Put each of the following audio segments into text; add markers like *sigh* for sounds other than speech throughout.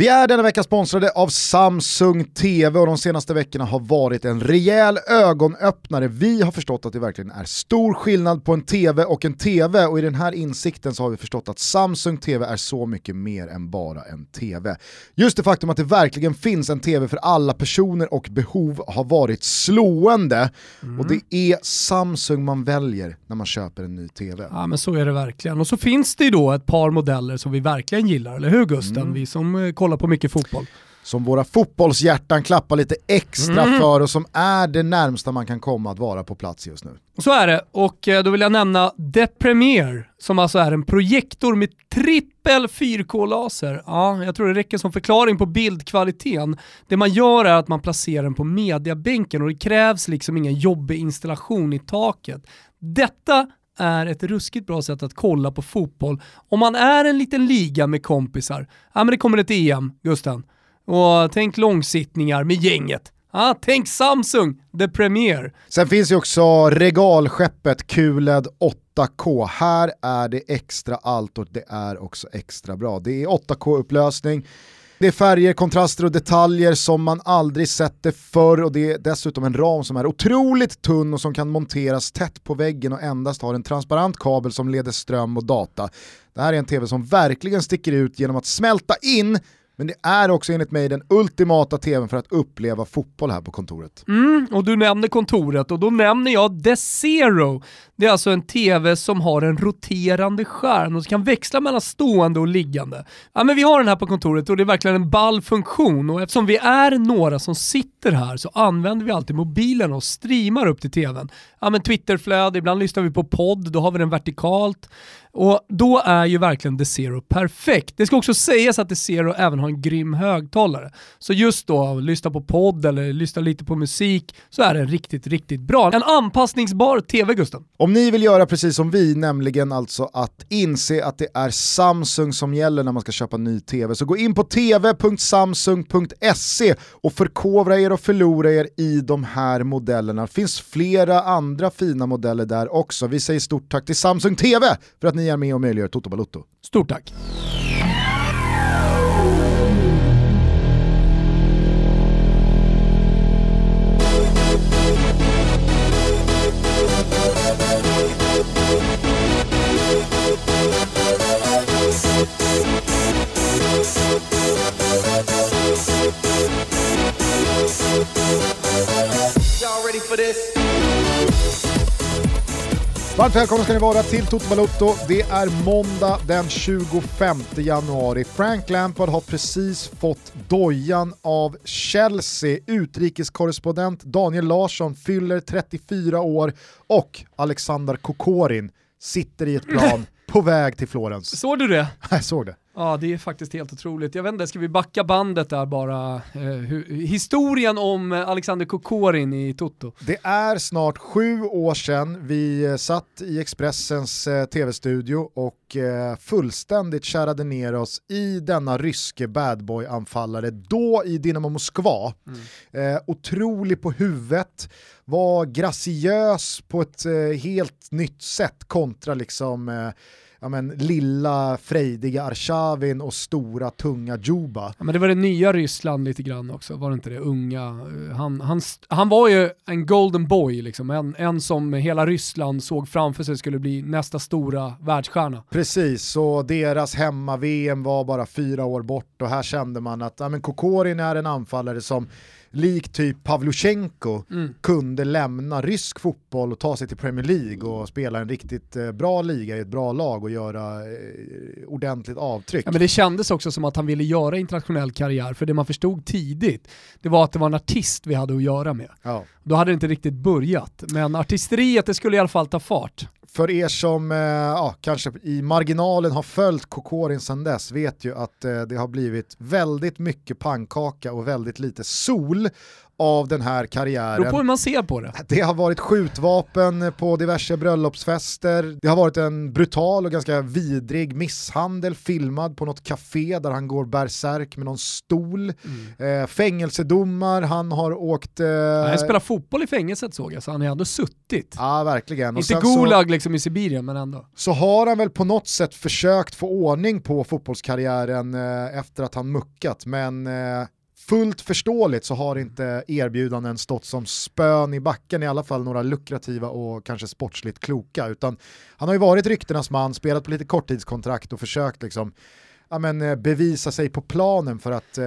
Vi är denna vecka sponsrade av Samsung TV och de senaste veckorna har varit en rejäl ögonöppnare. Vi har förstått att det verkligen är stor skillnad på en TV och en TV och i den här insikten så har vi förstått att Samsung TV är så mycket mer än bara en TV. Just det faktum att det verkligen finns en TV för alla personer och behov har varit slående mm. och det är Samsung man väljer när man köper en ny TV. Ja men så är det verkligen och så finns det ju då ett par modeller som vi verkligen gillar, eller hur Gusten? Mm. Vi som eh, kollar på mycket fotboll. Som våra fotbollshjärtan klappar lite extra mm. för och som är det närmsta man kan komma att vara på plats just nu. Så är det, och eh, då vill jag nämna The Premiere som alltså är en projektor med trippel 4K-laser. Ja, jag tror det räcker som förklaring på bildkvaliteten. Det man gör är att man placerar den på mediabänken och det krävs liksom ingen jobbig installation i taket. Detta är ett ruskigt bra sätt att kolla på fotboll. Om man är en liten liga med kompisar, ja men det kommer ett EM, Gusten. Och tänk långsittningar med gänget. Ah, tänk Samsung, the Premier. Sen finns ju också regalskeppet QLED 8K. Här är det extra allt och det är också extra bra. Det är 8K-upplösning, det är färger, kontraster och detaljer som man aldrig sett det förr och det är dessutom en ram som är otroligt tunn och som kan monteras tätt på väggen och endast har en transparent kabel som leder ström och data. Det här är en tv som verkligen sticker ut genom att smälta in men det är också enligt mig den ultimata tvn för att uppleva fotboll här på kontoret. Mm, och du nämner kontoret och då nämner jag The Zero. Det är alltså en tv som har en roterande skärm och kan växla mellan stående och liggande. Ja men vi har den här på kontoret och det är verkligen en ball funktion och eftersom vi är några som sitter här så använder vi alltid mobilen och streamar upp till tvn. Ja men Twitterflöde, ibland lyssnar vi på podd, då har vi den vertikalt. Och då är ju verkligen The Zero perfekt. Det ska också sägas att The Zero även har en grym högtalare. Så just då, lyssna på podd eller lyssna lite på musik, så är den riktigt, riktigt bra. En anpassningsbar TV, Gusten. Om ni vill göra precis som vi, nämligen alltså att inse att det är Samsung som gäller när man ska köpa ny TV, så gå in på tv.samsung.se och förkovra er och förlora er i de här modellerna. Det finns flera andra fina modeller där också. Vi säger stort tack till Samsung TV för att ni är med och möjliggör Toto Balutto. Stort tack! Varmt välkomna ska ni vara till Toto Balotto. Det är måndag den 25 januari. Frank Lampard har precis fått dojan av Chelsea. Utrikeskorrespondent Daniel Larsson fyller 34 år och Alexander Kokorin sitter i ett plan *laughs* på väg till Florens. Såg du det? Jag såg det. Ja, det är faktiskt helt otroligt. Jag vet inte, ska vi backa bandet där bara? Eh, hur, historien om Alexander Kokorin i Toto. Det är snart sju år sedan vi eh, satt i Expressens eh, tv-studio och eh, fullständigt kärade ner oss i denna ryske badboy-anfallare, då i Dynamo Moskva. Mm. Eh, otrolig på huvudet, var graciös på ett eh, helt nytt sätt kontra liksom ja, men, lilla frejdiga Arshavin och stora tunga Juba. Ja, men det var det nya Ryssland lite grann också, var det inte det? Unga. Eh, han, han, han var ju en golden boy, liksom. en, en som hela Ryssland såg framför sig skulle bli nästa stora världsstjärna. Precis, så deras hemma-VM var bara fyra år bort och här kände man att ja, men Kokorin är en anfallare som lik typ Pavlyuchenko mm. kunde lämna rysk fotboll och ta sig till Premier League och spela en riktigt eh, bra liga i ett bra lag och göra eh, ordentligt avtryck. Ja, men det kändes också som att han ville göra internationell karriär, för det man förstod tidigt, det var att det var en artist vi hade att göra med. Ja. Då hade det inte riktigt börjat, men artisteriet det skulle i alla fall ta fart för er som eh, ja, kanske i marginalen har följt Kokorin sedan dess vet ju att eh, det har blivit väldigt mycket pannkaka och väldigt lite sol av den här karriären. Beror på hur man ser på det. Det har varit skjutvapen på diverse bröllopsfester, det har varit en brutal och ganska vidrig misshandel filmad på något café där han går bärsärk med någon stol. Mm. Eh, fängelsedomar, han har åkt... Eh... Han spelar fotboll i fängelset såg jag, så han har ändå suttit. Ja, verkligen. Inte Gulag så... liksom i Sibirien, men ändå. Så har han väl på något sätt försökt få ordning på fotbollskarriären eh, efter att han muckat, men eh, fullt förståeligt så har inte erbjudanden stått som spön i backen, i alla fall några lukrativa och kanske sportsligt kloka, utan han har ju varit ryktenas man, spelat på lite korttidskontrakt och försökt liksom ja, men, eh, bevisa sig på planen för att eh,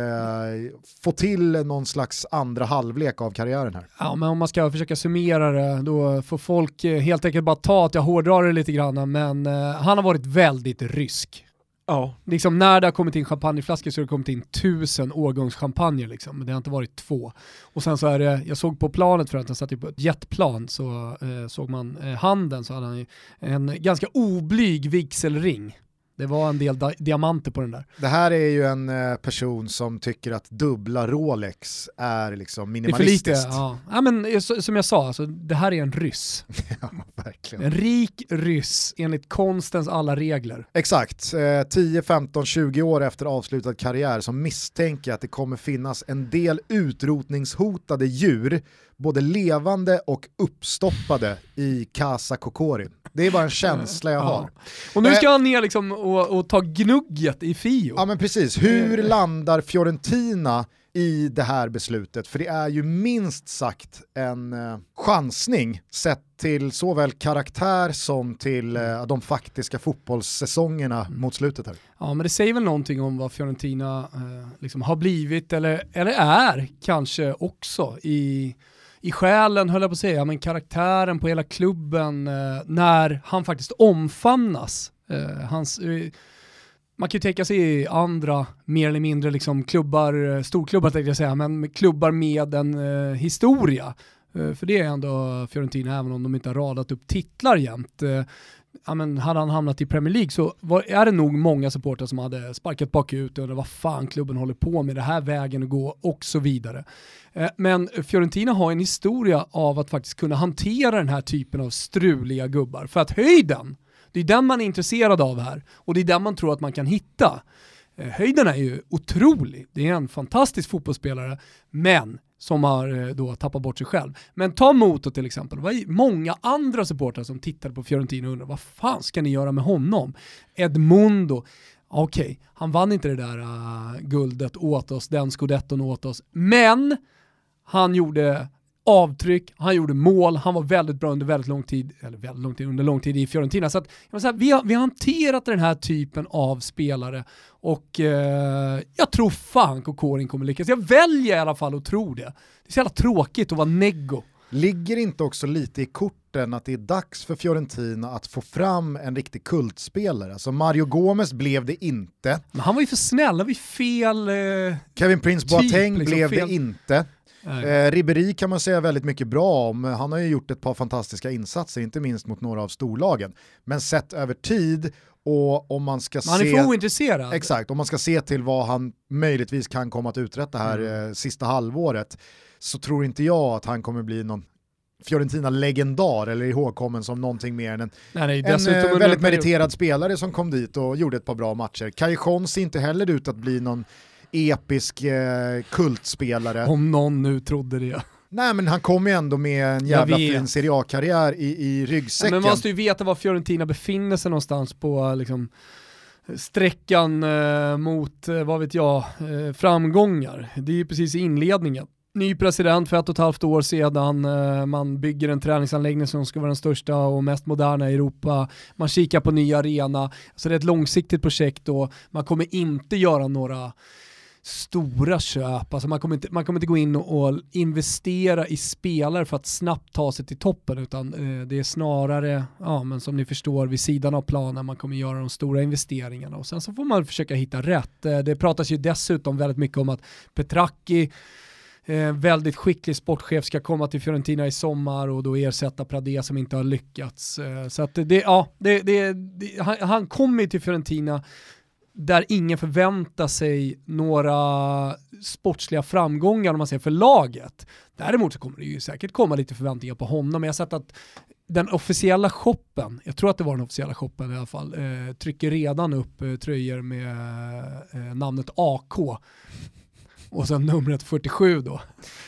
få till någon slags andra halvlek av karriären här. Ja, men om man ska försöka summera det, då får folk eh, helt enkelt bara ta att jag hårdrar det lite grann, men eh, han har varit väldigt rysk. Ja. Liksom när det har kommit in champagneflaskor så har det kommit in tusen årgångschampagner liksom, men det har inte varit två. Och sen så är det, jag såg på planet för att han satt på ett jetplan så eh, såg man eh, handen så hade han en ganska oblyg vigselring. Det var en del diamanter på den där. Det här är ju en eh, person som tycker att dubbla Rolex är liksom minimalistiskt. Det är för lite, ja. ja men, eh, som jag sa, alltså, det här är en ryss. *laughs* ja, verkligen. En rik ryss enligt konstens alla regler. Exakt, eh, 10, 15, 20 år efter avslutad karriär så misstänker jag att det kommer finnas en del utrotningshotade djur både levande och uppstoppade i Casa Kokorin. Det är bara en känsla jag har. Och nu ska han ner liksom och, och, ta gnugget i Fio. Ja men precis, hur eh. landar Fiorentina i det här beslutet? För det är ju minst sagt en eh, chansning sett till såväl karaktär som till eh, de faktiska fotbollssäsongerna mm. mot slutet här. Ja men det säger väl någonting om vad Fiorentina eh, liksom har blivit eller, eller är kanske också i i själen, höll jag på att säga, men karaktären på hela klubben eh, när han faktiskt omfamnas. Eh, hans, eh, man kan ju tänka sig andra mer eller mindre liksom klubbar, eh, storklubbar tänkte jag säga, men klubbar med en eh, historia. Eh, för det är ändå Fiorentina, även om de inte har radat upp titlar jämt eh, ja, men hade han hamnat i Premier League så var, är det nog många supportrar som hade sparkat bakut och undrat vad fan klubben håller på med, det här vägen att gå och så vidare. Eh, men Fiorentina har en historia av att faktiskt kunna hantera den här typen av struliga gubbar. För att höjden, det är den man är intresserad av här och det är den man tror att man kan hitta. Eh, höjden är ju otrolig, det är en fantastisk fotbollsspelare, men som har eh, då tappat bort sig själv. Men ta Moto till exempel, det var många andra supportrar som tittade på Fiorentina och undrade vad fan ska ni göra med honom? Edmundo, okej, okay, han vann inte det där uh, guldet åt oss, den scudetton åt oss, men han gjorde avtryck, han gjorde mål, han var väldigt bra under väldigt lång tid, eller väldigt lång tid, under lång tid i Fiorentina. Så att, säga, vi, har, vi har hanterat den här typen av spelare och eh, jag tror fan Kokorin kommer lyckas. Jag väljer i alla fall att tro det. Det är så jävla tråkigt att vara neggo. Ligger inte också lite i korten att det är dags för Fiorentina att få fram en riktig kultspelare? Alltså Mario Gomez blev det inte. Men han var ju för snäll, han var ju fel eh, Kevin Prince Boateng typ, liksom, blev fel. det inte. Eh, Ribéry kan man säga väldigt mycket bra om, han har ju gjort ett par fantastiska insatser, inte minst mot några av storlagen. Men sett över tid och om man ska man se... Han är för ointresserad. Exakt, om man ska se till vad han möjligtvis kan komma att uträtta här mm. eh, sista halvåret så tror inte jag att han kommer bli någon Fiorentina-legendar eller ihågkommen som någonting mer än en, nej, nej, en eh, väldigt meriterad spelare som kom dit och gjorde ett par bra matcher. Cajon ser inte heller ut att bli någon episk eh, kultspelare. Om någon nu trodde det. Nej men han kom ju ändå med en jävla fin Serie A-karriär i, i ryggsäcken. Ja, men man måste ju veta var Fiorentina befinner sig någonstans på liksom, sträckan eh, mot, eh, vad vet jag, eh, framgångar. Det är ju precis i inledningen. Ny president för ett och ett halvt år sedan, eh, man bygger en träningsanläggning som ska vara den största och mest moderna i Europa, man kikar på ny arena, så det är ett långsiktigt projekt och man kommer inte göra några stora köp. Alltså man, kommer inte, man kommer inte gå in och, investera i spelare för att snabbt ta sig till toppen utan eh, det är snarare, ja men som ni förstår, vid sidan av planen man kommer göra de stora investeringarna och sen så får man försöka hitta rätt. Eh, det pratas ju dessutom väldigt mycket om att Petraki Eh, väldigt skicklig sportchef ska komma till Fiorentina i sommar och då ersätta Pradé som inte har lyckats. Eh, så att det, ja, det, det, det han, han kommer till Fiorentina där ingen förväntar sig några sportsliga framgångar om man säger för laget. Däremot så kommer det ju säkert komma lite förväntningar på honom. Jag har sett att den officiella shoppen, jag tror att det var den officiella shoppen i alla fall, eh, trycker redan upp eh, tröjor med eh, namnet AK och sen numret 47 då,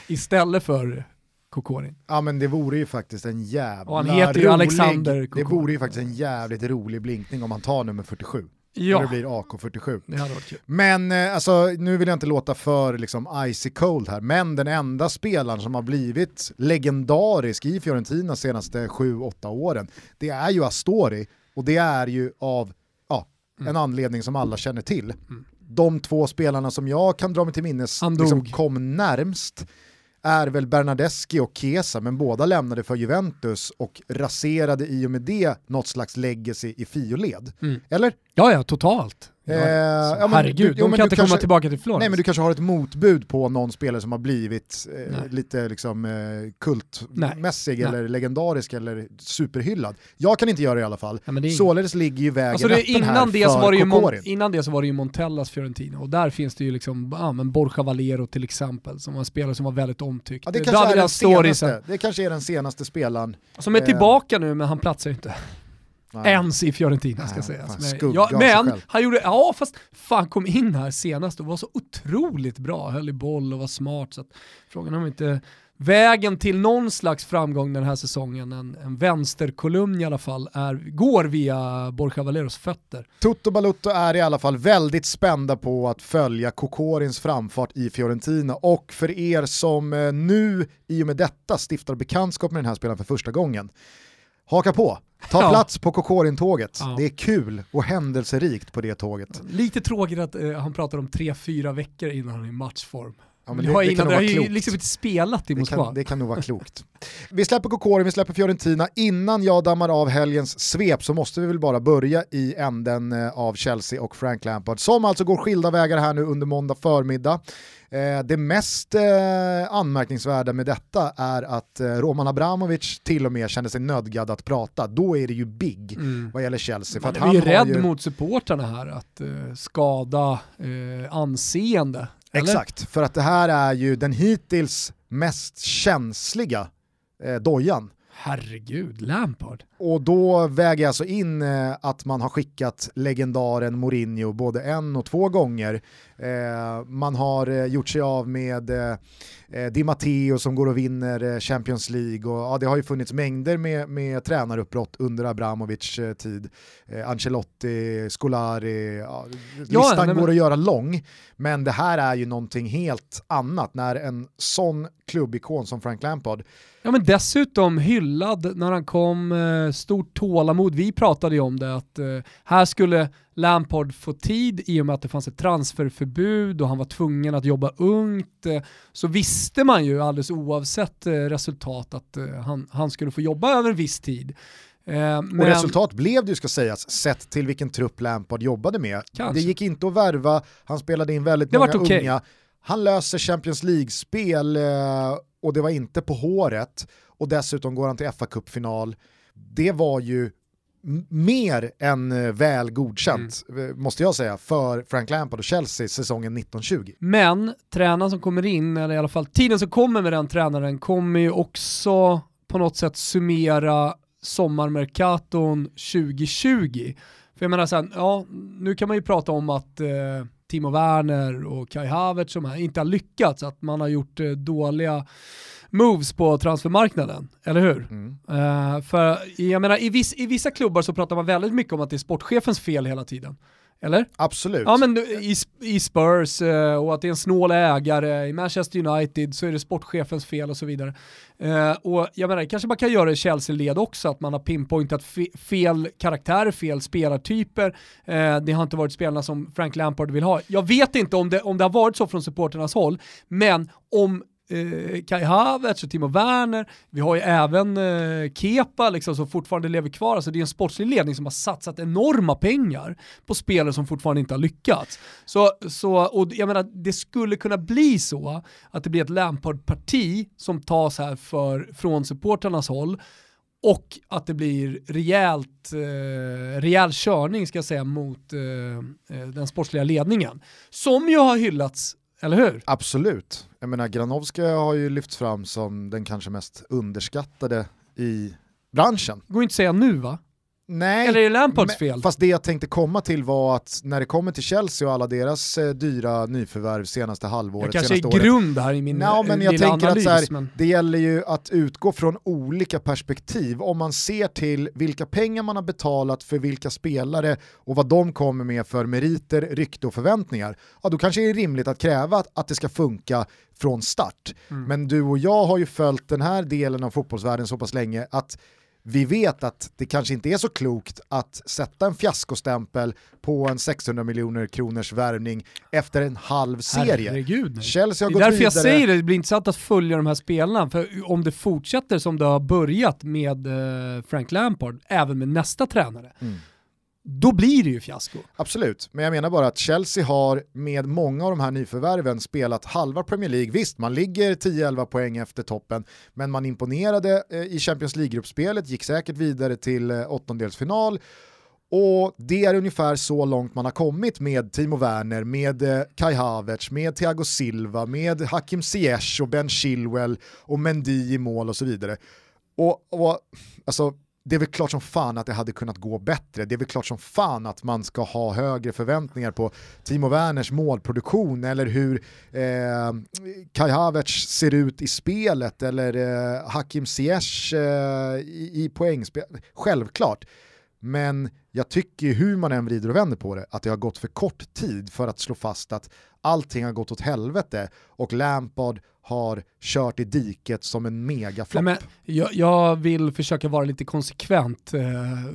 istället för Kokorin. Ja men det vore ju faktiskt en jävla rolig, Alexander Det vore ju faktiskt en jävligt rolig blinkning om han tar nummer 47. Ja, det blir AK47. det hade varit kul. Men eh, alltså, nu vill jag inte låta för liksom, icy cold här, men den enda spelaren som har blivit legendarisk i Fiorentina senaste 7-8 åren, det är ju Astori. Och det är ju av ja, en Mm. anledning som alla känner till. De två spelarna som jag kan dra mig till minnes liksom, kom närmst är väl Bernadeschi och Chiesa, men båda lämnade för Juventus och raserade i och med det något slags legacy i Fioled. Mm. Eller? Ja, ja, totalt. Eh, ja, men herregud, du- jo, de men kan inte kanske- komma tillbaka till Florens. Nej men du kanske har ett motbud på någon spelare som har blivit eh, Nej. lite liksom, eh, kultmässig Nej. eller legendarisk eller superhyllad. Jag kan inte göra det i alla fall. Det är- Således ligger ju vägen Alltså det, öppen här innan, det för så var det ju Mon, innan det så var det ju Montellas Fiorentina och där finns det ju liksom, ja men Borja Valero till exempel som var en spelare som var väldigt omtyckt. Ja, det, David kanske är den senaste, det kanske är den senaste spelaren. som är eh, tillbaka nu men han platsar ju inte. Nej. Ens i Fiorentina ska Nej, sägas. fan, Men, ja, men han gjorde, ja fast fan kom in här senast och var så otroligt bra, höll i boll och var smart. Så att, frågan är om inte vägen till någon slags framgång den här säsongen, en, en vänsterkolumn i alla fall, är, går via Borja Valeros fötter. Toto Balutto är i alla fall väldigt spända på att följa Kokorins framfart i Fiorentina och för er som eh, nu i och med detta stiftar bekantskap med den här spelaren för första gången, haka på, ta Ja. plats på Kokorin-tåget. Ja. Det är kul och händelserikt på det tåget. Lite tråkigt att eh, han pratar om tre, fyra veckor innan han är i matchform. Ja, men det- det, har det kan innan, nog det vara ju klokt. liksom inte spelat i Det Moskva. kan, det kan nog vara klokt. Vi släpper Kokorin, vi släpper Fiorentina. Innan jag dammar av helgens svep så måste vi väl bara börja i änden eh, av Chelsea och Frank Lampard som alltså går skilda vägar här nu under måndag förmiddag. Eh, Det mest eh, anmärkningsvärda med detta är att Roman Abramovic till och med kände sig nödgad att prata. Då är det ju big Mm. vad gäller Chelsea. För att är ju han rädd mot supportrarna här att skada eh, anseende. Eller? Exakt, för att det här är ju den hittills mest känsliga eh, dojan. Herregud, Lampard. Och då väger jag alltså in eh, att man har skickat legendaren Mourinho både en och två gånger. Eh, man har eh, gjort sig av med eh, eh, Di Matteo som går och vinner Champions League och ja, det har ju funnits mängder med, med tränaruppbrott under Abramovic tid. Ancelotti, Scolari, ja, listan nej, men- går att göra lång. Men det här är ju någonting helt annat när en sån klubbikon som Frank Lampard Ja men dessutom hyllad när han kom, stort tålamod. Vi pratade ju om det att här skulle Lampard få tid i och med att det fanns ett transferförbud och han var tvungen att jobba ungt. Eh, så visste man ju alldeles oavsett eh, resultat att eh, han, han skulle få jobba över en viss tid. Men, Och resultat blev det ju ska sägas, sett till vilken trupp Lampard jobbade med. Kanske. Det gick inte att värva, han spelade in väldigt Det många okej. unga. Han löser Champions League-spel och det var inte på håret. Och dessutom går han till fa Cup-final. Det var ju mer än eh, väl godkänt, Mm. eh, måste jag säga, för Frank Lampard och Chelsea säsongen 1920. Men tränaren som kommer in, eller i alla fall tiden som kommer med den tränaren, kommer ju också på något sätt summera sommarmerkaton 2020. För jag menar sen, ja, nu kan man ju prata om att eh, Timo Werner och Kai Havertz som inte har lyckats, att man har gjort eh, dåliga moves på transfermarknaden, eller hur? Mm. Eh, för jag menar, i, viss, i vissa klubbar så pratar man väldigt mycket om att det är sportchefens fel hela tiden. Eller? Absolut. Ja men i, i Spurs eh, och att det är en snål ägare, i Manchester United så är det sportchefens fel och så vidare. Eh, och jag menar, kanske man kan göra i Chelsea-led också, att man har pinpointat fe- fel karaktärer, fel spelartyper. Eh, det har inte varit spelarna som Frank Lampard vill ha. Jag vet inte om det, om det har varit så från supporternas håll, men om eh, Kai Havertz och Timo Werner, vi har ju även eh, Kepa liksom, som fortfarande lever kvar, alltså det är en sportslig ledning som har satsat enorma pengar på spelare som fortfarande inte har lyckats. Så, så, och jag menar, det skulle kunna bli så att det blir ett Lampard-parti som tas här för, från supporternas håll och att det blir rejält, eh, rejäl körning ska jag säga mot eh, eh den sportsliga ledningen. Som ju har hyllats, eller hur? Absolut. Jag menar Granovska har ju lyfts fram som den kanske mest underskattade i branschen. Går inte att säga nu va? Nej, Eller är det Lampards fel? Fast det jag tänkte komma till var att när det kommer till Chelsea och alla deras eh, dyra nyförvärv senaste halvåret, jag kanske senaste är grund här i min Nå, men jag lilla tänker analys. att så här, men... Det gäller ju att utgå från olika perspektiv. Om man ser till vilka pengar man har betalat för vilka spelare och vad de kommer med för meriter, rykte och förväntningar, ja då kanske det är rimligt att kräva att, att det ska funka från start. Mm. Men du och jag har ju följt den här delen av fotbollsvärlden så pass länge att vi vet att det kanske inte är så klokt att sätta en fiaskostämpel på en 600 miljoner kronors värvning efter en halv serie. Herregud. Chelsea har Det är därför jag vidare. säger det, det blir intressant att följa de här spelarna. För om det fortsätter som det har börjat med eh, Frank Lampard, även med nästa tränare, Mm då blir det ju fiasko. Absolut, men jag menar bara att Chelsea har med många av de här nyförvärven spelat halva Premier League. Visst, man ligger 10-11 poäng efter toppen, men man imponerade eh, i Champions League-gruppspelet, gick säkert vidare till eh, åttondelsfinal och det är ungefär så långt man har kommit med Timo Werner, med eh, Kai Havertz, med Thiago Silva, med Hakim Ziyech och Ben Chilwell och Mendy i mål och så vidare. Och, och alltså, det är väl klart som fan att det hade kunnat gå bättre. Det är väl klart som fan att man ska ha högre förväntningar på Timo Werners målproduktion eller hur eh, Kai Havertz ser ut i spelet eller eh, Hakim Ziyech eh, i, i poängspel. Självklart. Men jag tycker ju hur man än vrider och vänder på det, att det har gått för kort tid för att slå fast att allting har gått åt helvete och Lampard har kört i diket som en megaflopp. Jag, jag vill försöka vara lite konsekvent. Eh,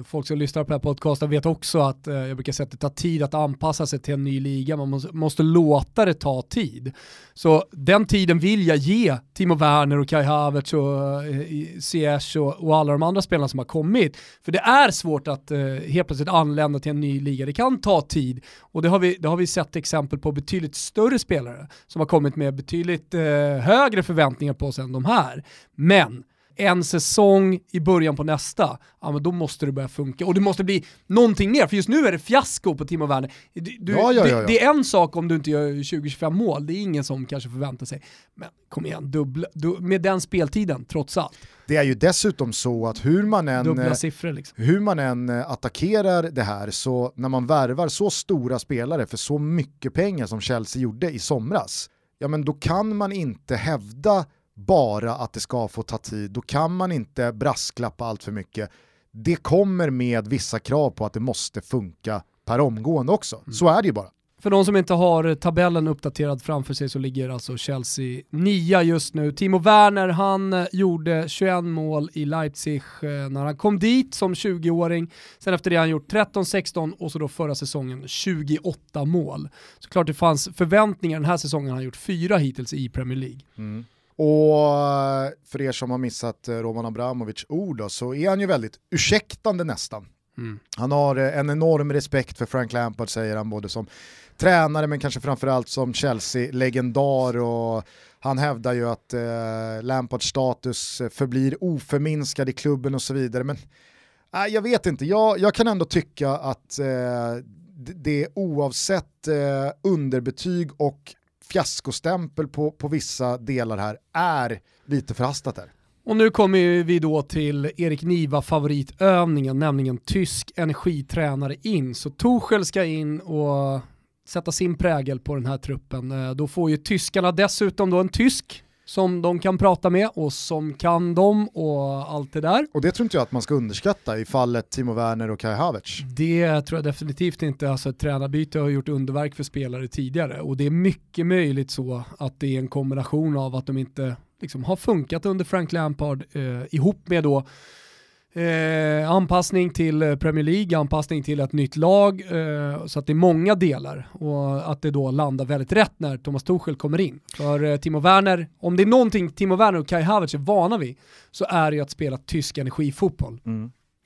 folk som lyssnar på den här podcasten vet också att eh, jag brukar säga att det tar tid att anpassa sig till en ny liga. Man måste, måste låta det ta tid. Så den tiden vill jag ge Timo Werner och Kai Havertz och eh, C.S. Och, och alla de andra spelarna som har kommit. För det är svårt att helt plötsligt anlända till en ny liga. Det kan ta tid och det har vi, det har vi sett exempel på betydligt större spelare som har kommit med betydligt högre förväntningar på sig än de här. Men en säsong i början på nästa, ja men då måste det börja funka. Och det måste bli någonting mer, för just nu är det fiasko på Timo Werner. Du, du, Ja, ja, ja. Det, det är en sak om du inte gör 20-25 mål, det är ingen som kanske förväntar sig. Men kom igen, dubbla, du, med den speltiden trots allt. Det är ju dessutom så att hur man än, eh, liksom. hur man än eh, attackerar det här så när man värvar så stora spelare för så mycket pengar som Chelsea gjorde i somras, ja men då kan man inte hävda bara att det ska få ta tid, då kan man inte brasklappa allt för mycket. Det kommer med vissa krav på att det måste funka per omgående också. Så är det ju bara. För de som inte har tabellen uppdaterad framför sig så ligger alltså Chelsea nia just nu. Timo Werner, han eh, gjorde 21 mål i Leipzig eh, när han kom dit som 20-åring. Sen efter det har han gjort 13-16 och så då förra säsongen 28 mål. Så klart det fanns förväntningar den här säsongen, han har gjort fyra hittills i Premier League. Och eh, för er som har missat Roman Abramovic ord då, så är han ju väldigt ursäktande nästan. Han har en enorm respekt för Frank Lampard säger han, både som tränare men kanske framförallt som Chelsea-legendar och han hävdar ju att eh, Lampards status förblir oförminskad i klubben och så vidare. Men äh, jag vet inte, jag, jag kan ändå tycka att eh, det oavsett eh, underbetyg och fiaskostämpel på, på vissa delar här är lite förhastat här. Och nu kommer vi då till Erik Niva favoritövningen, nämligen tysk energitränare in. Så Tuchel ska in och sätta sin prägel på den här truppen. Eh, Då får ju tyskarna dessutom då en tysk som de kan prata med och som kan dem och allt det där. Och det tror inte jag att man ska underskatta i fallet Timo Werner och Kai Havertz. Det tror jag definitivt inte. Alltså ett tränarbyte har gjort underverk för spelare tidigare och det är mycket möjligt så att det är en kombination av att de inte liksom, har funkat under Frank Lampard eh, ihop med då Eh, anpassning till eh, Premier League, anpassning till ett nytt lag, eh, så att det är många delar och att det då landar väldigt rätt när Thomas Tuchel kommer in. För eh, Timo Werner, om det är någonting Timo Werner och Kai Havertz är vana vid, så är det ju att spela tysk energifotboll.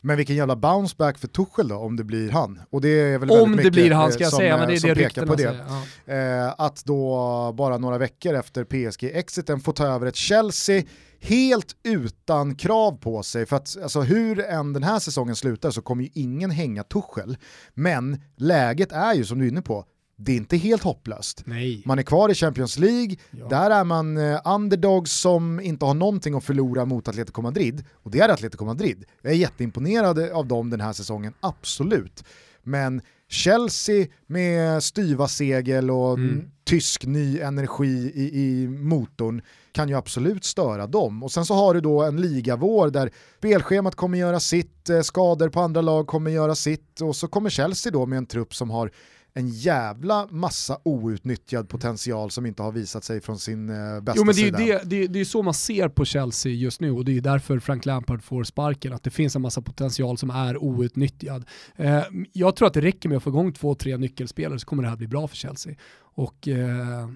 Men vilken jävla bounceback för Tuchel då, om det blir han. Och det är väl om det blir han ska eh, jag som, säga, men eh, det är det pekar ryktena på det. säger. Ja. Eh, att då bara några veckor efter PSG-exiten få ta över ett Chelsea helt utan krav på sig. För att alltså, hur än den här säsongen slutar så kommer ju ingen hänga Tuchel. Men läget är ju som du är inne på, det är inte helt hopplöst. Nej. Man är kvar i Champions League, Ja. där är man eh, underdogs som inte har någonting att förlora mot Atletico Madrid, och det är Atletico Madrid. Jag är jätteimponerad av dem den här säsongen, absolut. Men Chelsea med styva segel och Mm. tysk ny energi i, i motorn kan ju absolut störa dem. Och sen så har du då en ligavår där spelschemat kommer göra sitt, eh, skador på andra lag kommer göra sitt och så kommer Chelsea då med en trupp som har en jävla massa outnyttjad potential som inte har visat sig från sin eh, bästa Jo men det är sida. det, det, det är så man ser på Chelsea just nu och det är därför Frank Lampard får sparken, att det finns en massa potential som är outnyttjad. Eh, jag tror att det räcker med att få igång två, tre nyckelspelare så kommer det här bli bra för Chelsea. Och eh,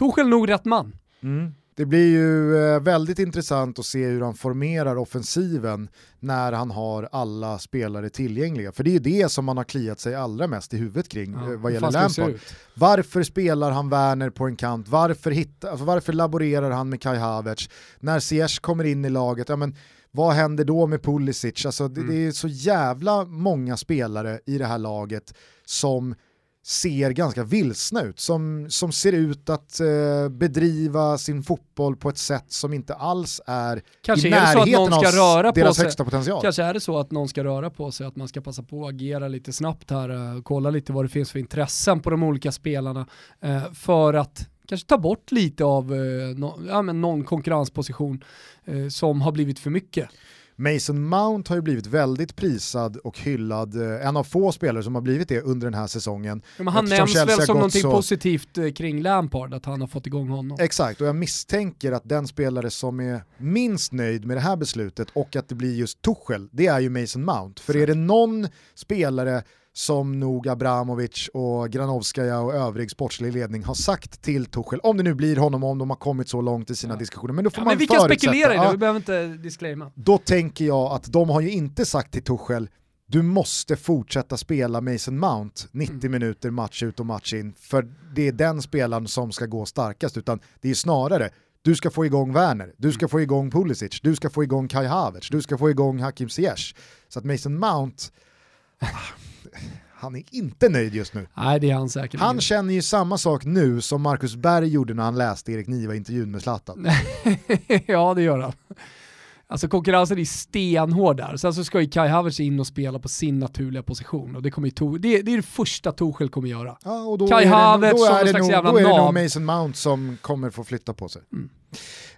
är nog rätt man. Mm. Det blir ju eh, väldigt intressant att se hur han formerar offensiven när han har alla spelare tillgängliga. För det är ju det som man har kliat sig allra mest i huvudet kring Ja, eh, vad gäller Lampard. Varför spelar han Werner på en kant? Varför, hitta, alltså varför laborerar han med Kai Havertz? När Ziyech kommer in i laget, ja, men vad händer då med Pulisic? Alltså, det, Mm. det är så jävla många spelare i det här laget som ser ganska vilsna ut, som, som ser ut att eh, bedriva sin fotboll på ett sätt som inte alls är Kanske i är det så att närheten av röra på deras sig. högsta potential. Kanske är det så att någon ska röra på sig, att man ska passa på att agera lite snabbt här, eh, kolla lite vad det finns för intressen på de olika spelarna eh, för att kanske ta bort lite av eh, no, ja, men någon konkurrensposition eh, som har blivit för mycket. Mason Mount har ju blivit väldigt prisad och hyllad, eh, en av få spelare som har blivit det under den här säsongen. Ja, men han Eftersom nämns Chelsea väl som någonting så- positivt eh, kring Lampard, att han har fått igång honom. Exakt, och jag misstänker att den spelare som är minst nöjd med det här beslutet och att det blir just Tuchel, det är ju Mason Mount. För är det någon spelare som nog Abramovic och Granovskaja och övrig sportslig ledning har sagt till Tuchel, om det nu blir honom, om de har kommit så långt i sina Ja. diskussioner, men då får Ja, man men vi kan spekulera i det, vi behöver inte disclaima. Då tänker jag att de har ju inte sagt till Tuchel, du måste fortsätta spela Mason Mount 90 Mm. minuter match ut och match in, för det är den spelaren som ska gå starkast, utan det är snarare du ska få igång Werner, du ska få igång Pulisic, du ska få igång Kai Havertz, du ska få igång Hakim Ziyech. Så att Mason Mount, han är inte nöjd just nu. Nej det är han säkert. Han känner ju samma sak nu som Marcus Berg gjorde när han läste Erik Niva-intervjun med Zlatan. *laughs* ja det gör han. Alltså konkurrensen är stenhård där. Sen så ska ju Kai Havertz in och spela på sin naturliga position och det, kommer ju det, det är det första Torshäll kommer göra. Ja, och då Kai Havertz som det, slags nog, jävla då är det nog. Mason Mount som kommer få flytta på sig. Mm.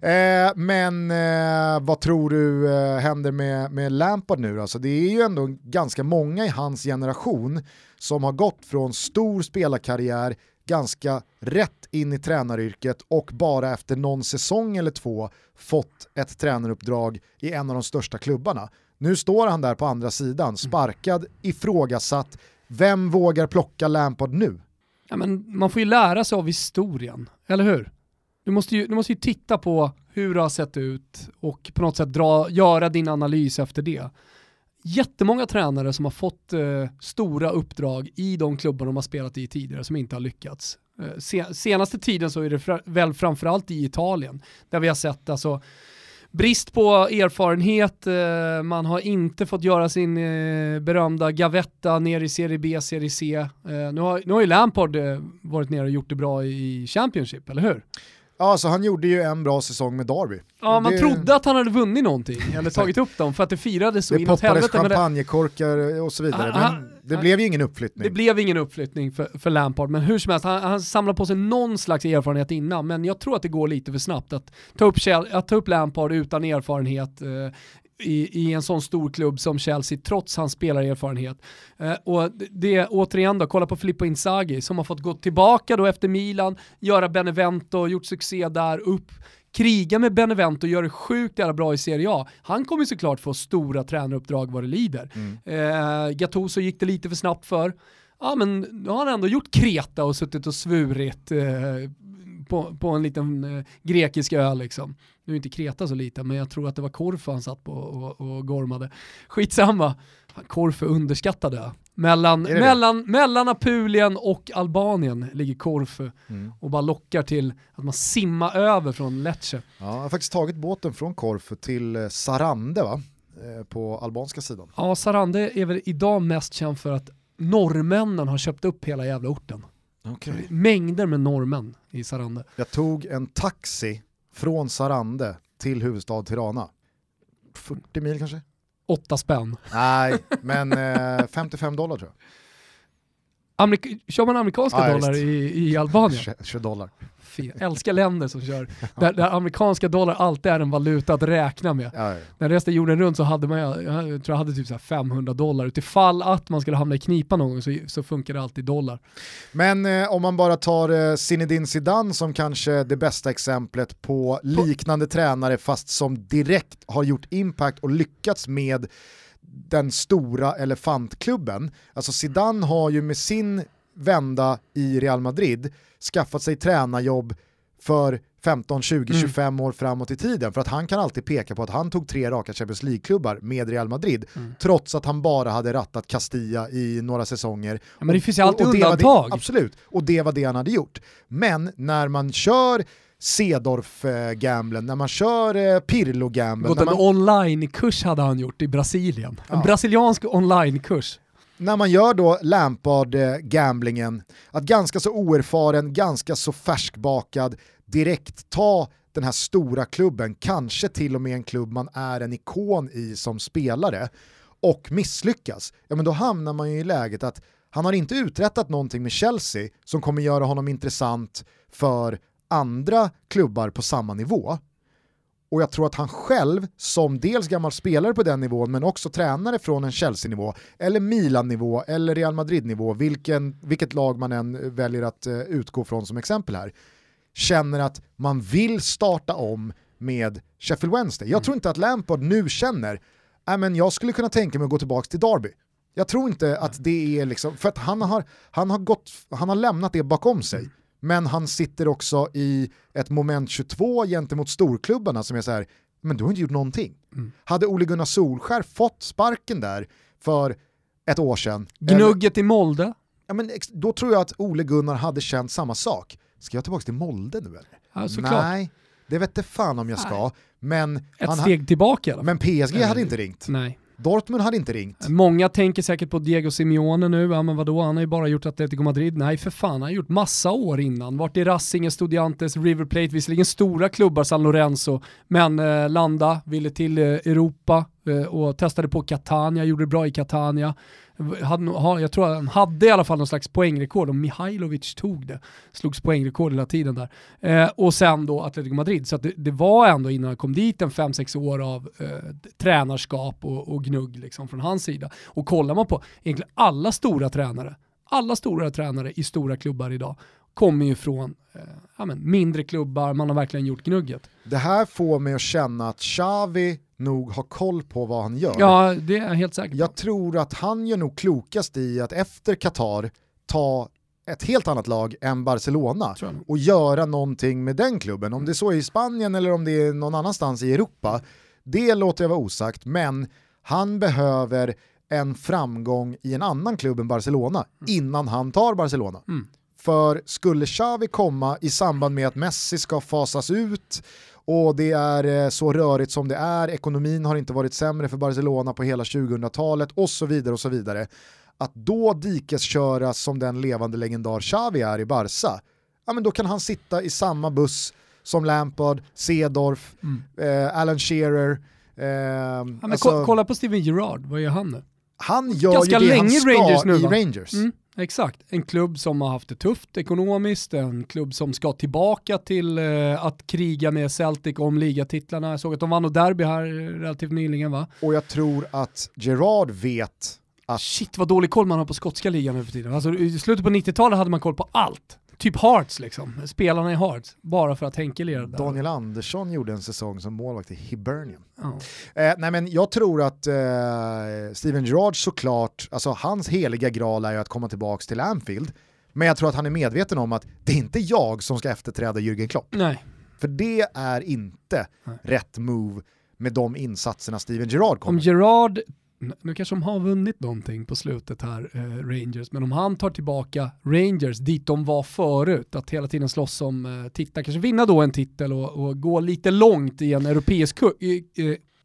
Eh, men eh, vad tror du eh, händer med, med Lampard nu? Alltså, det är ju ändå ganska många i hans generation som har gått från stor spelarkarriär ganska rätt in i tränaryrket och bara efter någon säsong eller två fått ett tränaruppdrag i en av de största klubbarna. Nu står han där på andra sidan, sparkad, ifrågasatt. Vem vågar plocka Lampard nu? Ja, men man får ju lära sig av historien, eller hur? Du måste ju, du måste ju titta på hur det har sett ut och på något sätt dra, göra din analys efter det. Jättemånga tränare som har fått eh, stora uppdrag i de klubbar de har spelat i tidigare som inte har lyckats. Eh, se, senaste tiden så är det fra, väl framförallt i Italien där vi har sett alltså brist på erfarenhet, eh, man har inte fått göra sin eh, berömda gavetta ner i Serie B, Serie C. Eh, nu, har, nu har ju Lampard eh, varit nere och gjort det bra i Championship, eller hur? Ja, alltså han gjorde ju en bra säsong med Derby. Ja, man Det- trodde att han hade vunnit någonting, eller tagit upp dem, för att det firades så Det inåt poppades helvete. Men det, champagnekorkar och så vidare, Ah, men ah, det ah. blev ju ingen uppflyttning. det blev ingen uppflyttning för, för Lampard, men hur som helst, han, han samlar på sig någon slags erfarenhet innan, men jag tror att det går lite för snabbt att ta upp, att ta upp Lampard utan erfarenhet eh, i, i en sån stor klubb som Chelsea, trots hans spelarerfarenhet. Eh, och det- återigen då, kolla på Filippo Inzaghi som har fått gå tillbaka då efter Milan, göra Benevento, gjort succé där, upp, kriga med Benevento, gör det sjukt jävla bra i Serie A. Han kommer såklart få stora tränaruppdrag vad det lider. Mm. Eh, Gattuso gick det lite för snabbt för. Ja men nu har han ändå gjort Kreta och suttit och svurit eh, på, på en liten eh, grekisk ö liksom. Nu är inte Kreta så liten, men jag tror att det var Korfu han satt på och, och gormade. Skitsamma, Korfu underskattade jag. Mellan, mellan, mellan Apulien och Albanien ligger Korfu mm. och bara lockar till att man simmar över från Lecce. Ja, jag har faktiskt tagit båten från Korfu till eh, Sarande va? Eh, på albanska sidan. Ja, Sarande är väl idag mest känd för att norrmännen har köpt upp hela jävla orten. Okay. Mängder med norrmän i Sarande. Jag tog en taxi från Sarande till huvudstad Tirana. 40 mil kanske? Åtta spänn. Nej, *laughs* men eh, 55 dollar tror jag. Amerik kör man amerikanska ja, dollar i, i Albanien? 20 dollar fel. Älskar länder som kör, *laughs* där, där, amerikanska dollar alltid är en valuta att räkna med. Ja, ja. När jag reste jorden runt så hade man, jag, jag tror jag hade typ så 500 dollar. Utifall att man skulle hamna i knipa någon gång så, så funkar det alltid dollar. Men eh, om man bara tar eh, Zinedine Zidane som kanske det bästa exemplet på liknande på... tränare fast som direkt har gjort impact och lyckats med den stora elefantklubben. Alltså Zidane har ju med sin vända i Real Madrid skaffat sig tränarjobb för 15, 20, mm. 25 år framåt i tiden. För att han kan alltid peka på att han tog tre raka Champions League-klubbar med Real Madrid, mm. trots att han bara hade rattat Castilla i några säsonger. Ja, men det finns ju alltid och, och undantag. Det, absolut, och det var det han hade gjort. Men när man kör Cedorf-gamblen, när man kör eh, Pirlo-gamblen. Gått en man... online-kurs hade han gjort i Brasilien. En ja. brasiliansk online-kurs när man gör då Lampard-gamblingen, att ganska så oerfaren, ganska så färskbakad, direkt ta den här stora klubben, kanske till och med en klubb man är en ikon i som spelare, och misslyckas, ja men då hamnar man ju i läget att han har inte uträttat någonting med Chelsea som kommer göra honom intressant för andra klubbar på samma nivå. Och jag tror att han själv, som dels gammal spelare på den nivån, men också tränare från en Chelsea-nivå, eller Milan-nivå, eller Real Madrid-nivå, vilken, vilket lag man än väljer att uh, utgå från som exempel här, känner att man vill starta om med Sheffield Wednesday. Jag mm. tror inte att Lampard nu känner, äh, men jag skulle kunna tänka mig att gå tillbaka till Derby. Jag tror inte att det är liksom, för att han har, han har, gått, han har lämnat det bakom sig. Men han sitter också i ett moment 22 gentemot storklubbarna som är så här, men du har inte gjort någonting. Mm. Hade Ole Gunnar Solskär fått sparken där för ett år sedan. Gnugget eller, i Molde. Ja, men då tror jag att Ole Gunnar hade känt samma sak. Ska jag tillbaka till Molde nu eller? Ja, Nej, det vet inte fan om jag ska. Nej. Men ett steg tillbaka. Men PSG hade inte ringt. Nej. Dortmund hade inte ringt. Många tänker säkert på Diego Simeone nu, ja men vadå, han har ju bara gjort Atletico Madrid. Nej för fan, han har gjort massa år innan. Vart i Racing, Studiantes, River Plate, visserligen stora klubbar, San Lorenzo, men eh, landa, ville till eh, Europa eh, och testade på Catania, gjorde det bra i Catania jag tror han hade i alla fall någon slags poängrekord och Mihailovic tog det. Slogs poängrekord hela tiden där. Eh, och sen då Atletico Madrid. Så det, det, var ändå innan han kom dit en 5-6 år av eh, tränarskap och, och gnugg liksom från hans sida. Och kollar man på egentligen alla stora tränare, alla stora tränare i stora klubbar idag kommer ju från eh, ja, men, mindre klubbar, man har verkligen gjort gnugget. Det här får mig att känna att Xavi nog har koll på vad han gör. Ja, det är jag helt säker på. Jag tror att han gör nog klokast i att efter Qatar ta ett helt annat lag än Barcelona och göra någonting med den klubben. Om det är så i Spanien eller om det är någon annanstans i Europa, det låter jag vara osagt, men han behöver en framgång i en annan klubb än Barcelona mm. innan han tar Barcelona. Mm. För skulle Xavi komma i samband med att Messi ska fasas ut och det är eh, så rörigt som det är, ekonomin har inte varit sämre för Barcelona på hela 2000-talet och så vidare och så vidare. Att då dikesköra som den levande legendar Xavi är i Barca, ja men då kan han sitta i samma buss som Lampard, Cedorf, mm. eh, Alan Shearer. Eh, ja, alltså, kolla på Steven Gerrard, vad gör han nu? Han gör Ganska ju det han ska Rangers nu, i Rangers. Mm. Exakt, en klubb som har haft det tufft ekonomiskt, en klubb som ska tillbaka till eh, att kriga med Celtic om ligatitlarna. Jag såg att de vann och derby här relativt nyligen va? Och jag tror att Gerard vet att... Shit vad dålig koll man har på skotska ligan nu för tiden. Alltså, I slutet på 90-talet hade man koll på allt. Typ Hearts liksom, spelarna i Hearts, bara för att Henke lirade Daniel Andersson gjorde en säsong som målvakt i Hibernian. Oh. Eh, nej men jag tror att eh, Steven Gerrard såklart, alltså hans heliga graal är ju att komma tillbaka till Anfield, Men jag tror att han är medveten om att det är inte jag som ska efterträda Jürgen Klopp. Nej. För det är inte Nej. rätt move med de insatserna Steven Gerrard kommer. Om Gerrard nu kanske de har vunnit någonting på slutet här, eh, Rangers, men om han tar tillbaka Rangers dit de var förut, att hela tiden slåss om eh, titlar, kanske vinna då en titel och, och gå lite långt i en europeisk, i,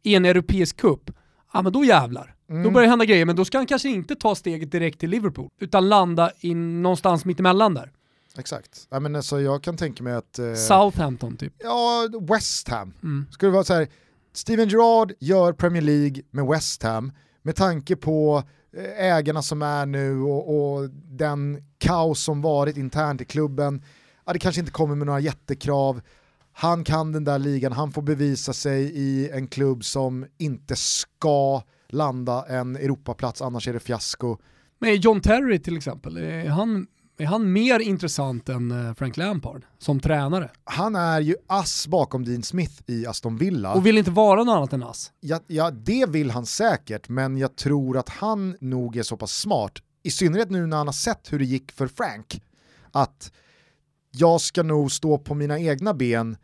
i en europeisk cup, ja men då jävlar. Mm. Då börjar det hända grejer, men då ska han kanske inte ta steget direkt till Liverpool, utan landa in någonstans mittemellan där. Exakt. Ja, men alltså, jag kan tänka mig att... Eh, Southampton typ. Ja, West Ham. Mm. Skulle vara så här, Steven Gerrard gör Premier League med West Ham med tanke på eh, ägarna som är nu och, och den kaos som varit internt i klubben. Ja, det kanske inte kommer med några jättekrav. Han kan den där ligan, han får bevisa sig i en klubb som inte ska landa en Europaplats, annars är det fiasko. Men John Terry till exempel, är han är han mer intressant än eh, Frank Lampard som tränare? Han är ju ass bakom Dean Smith i Aston Villa. Och vill inte vara något annat än ass? Ja, ja, det vill han säkert, men jag tror att han nog är så pass smart, i synnerhet nu när han har sett hur det gick för Frank, att jag ska nog stå på mina egna ben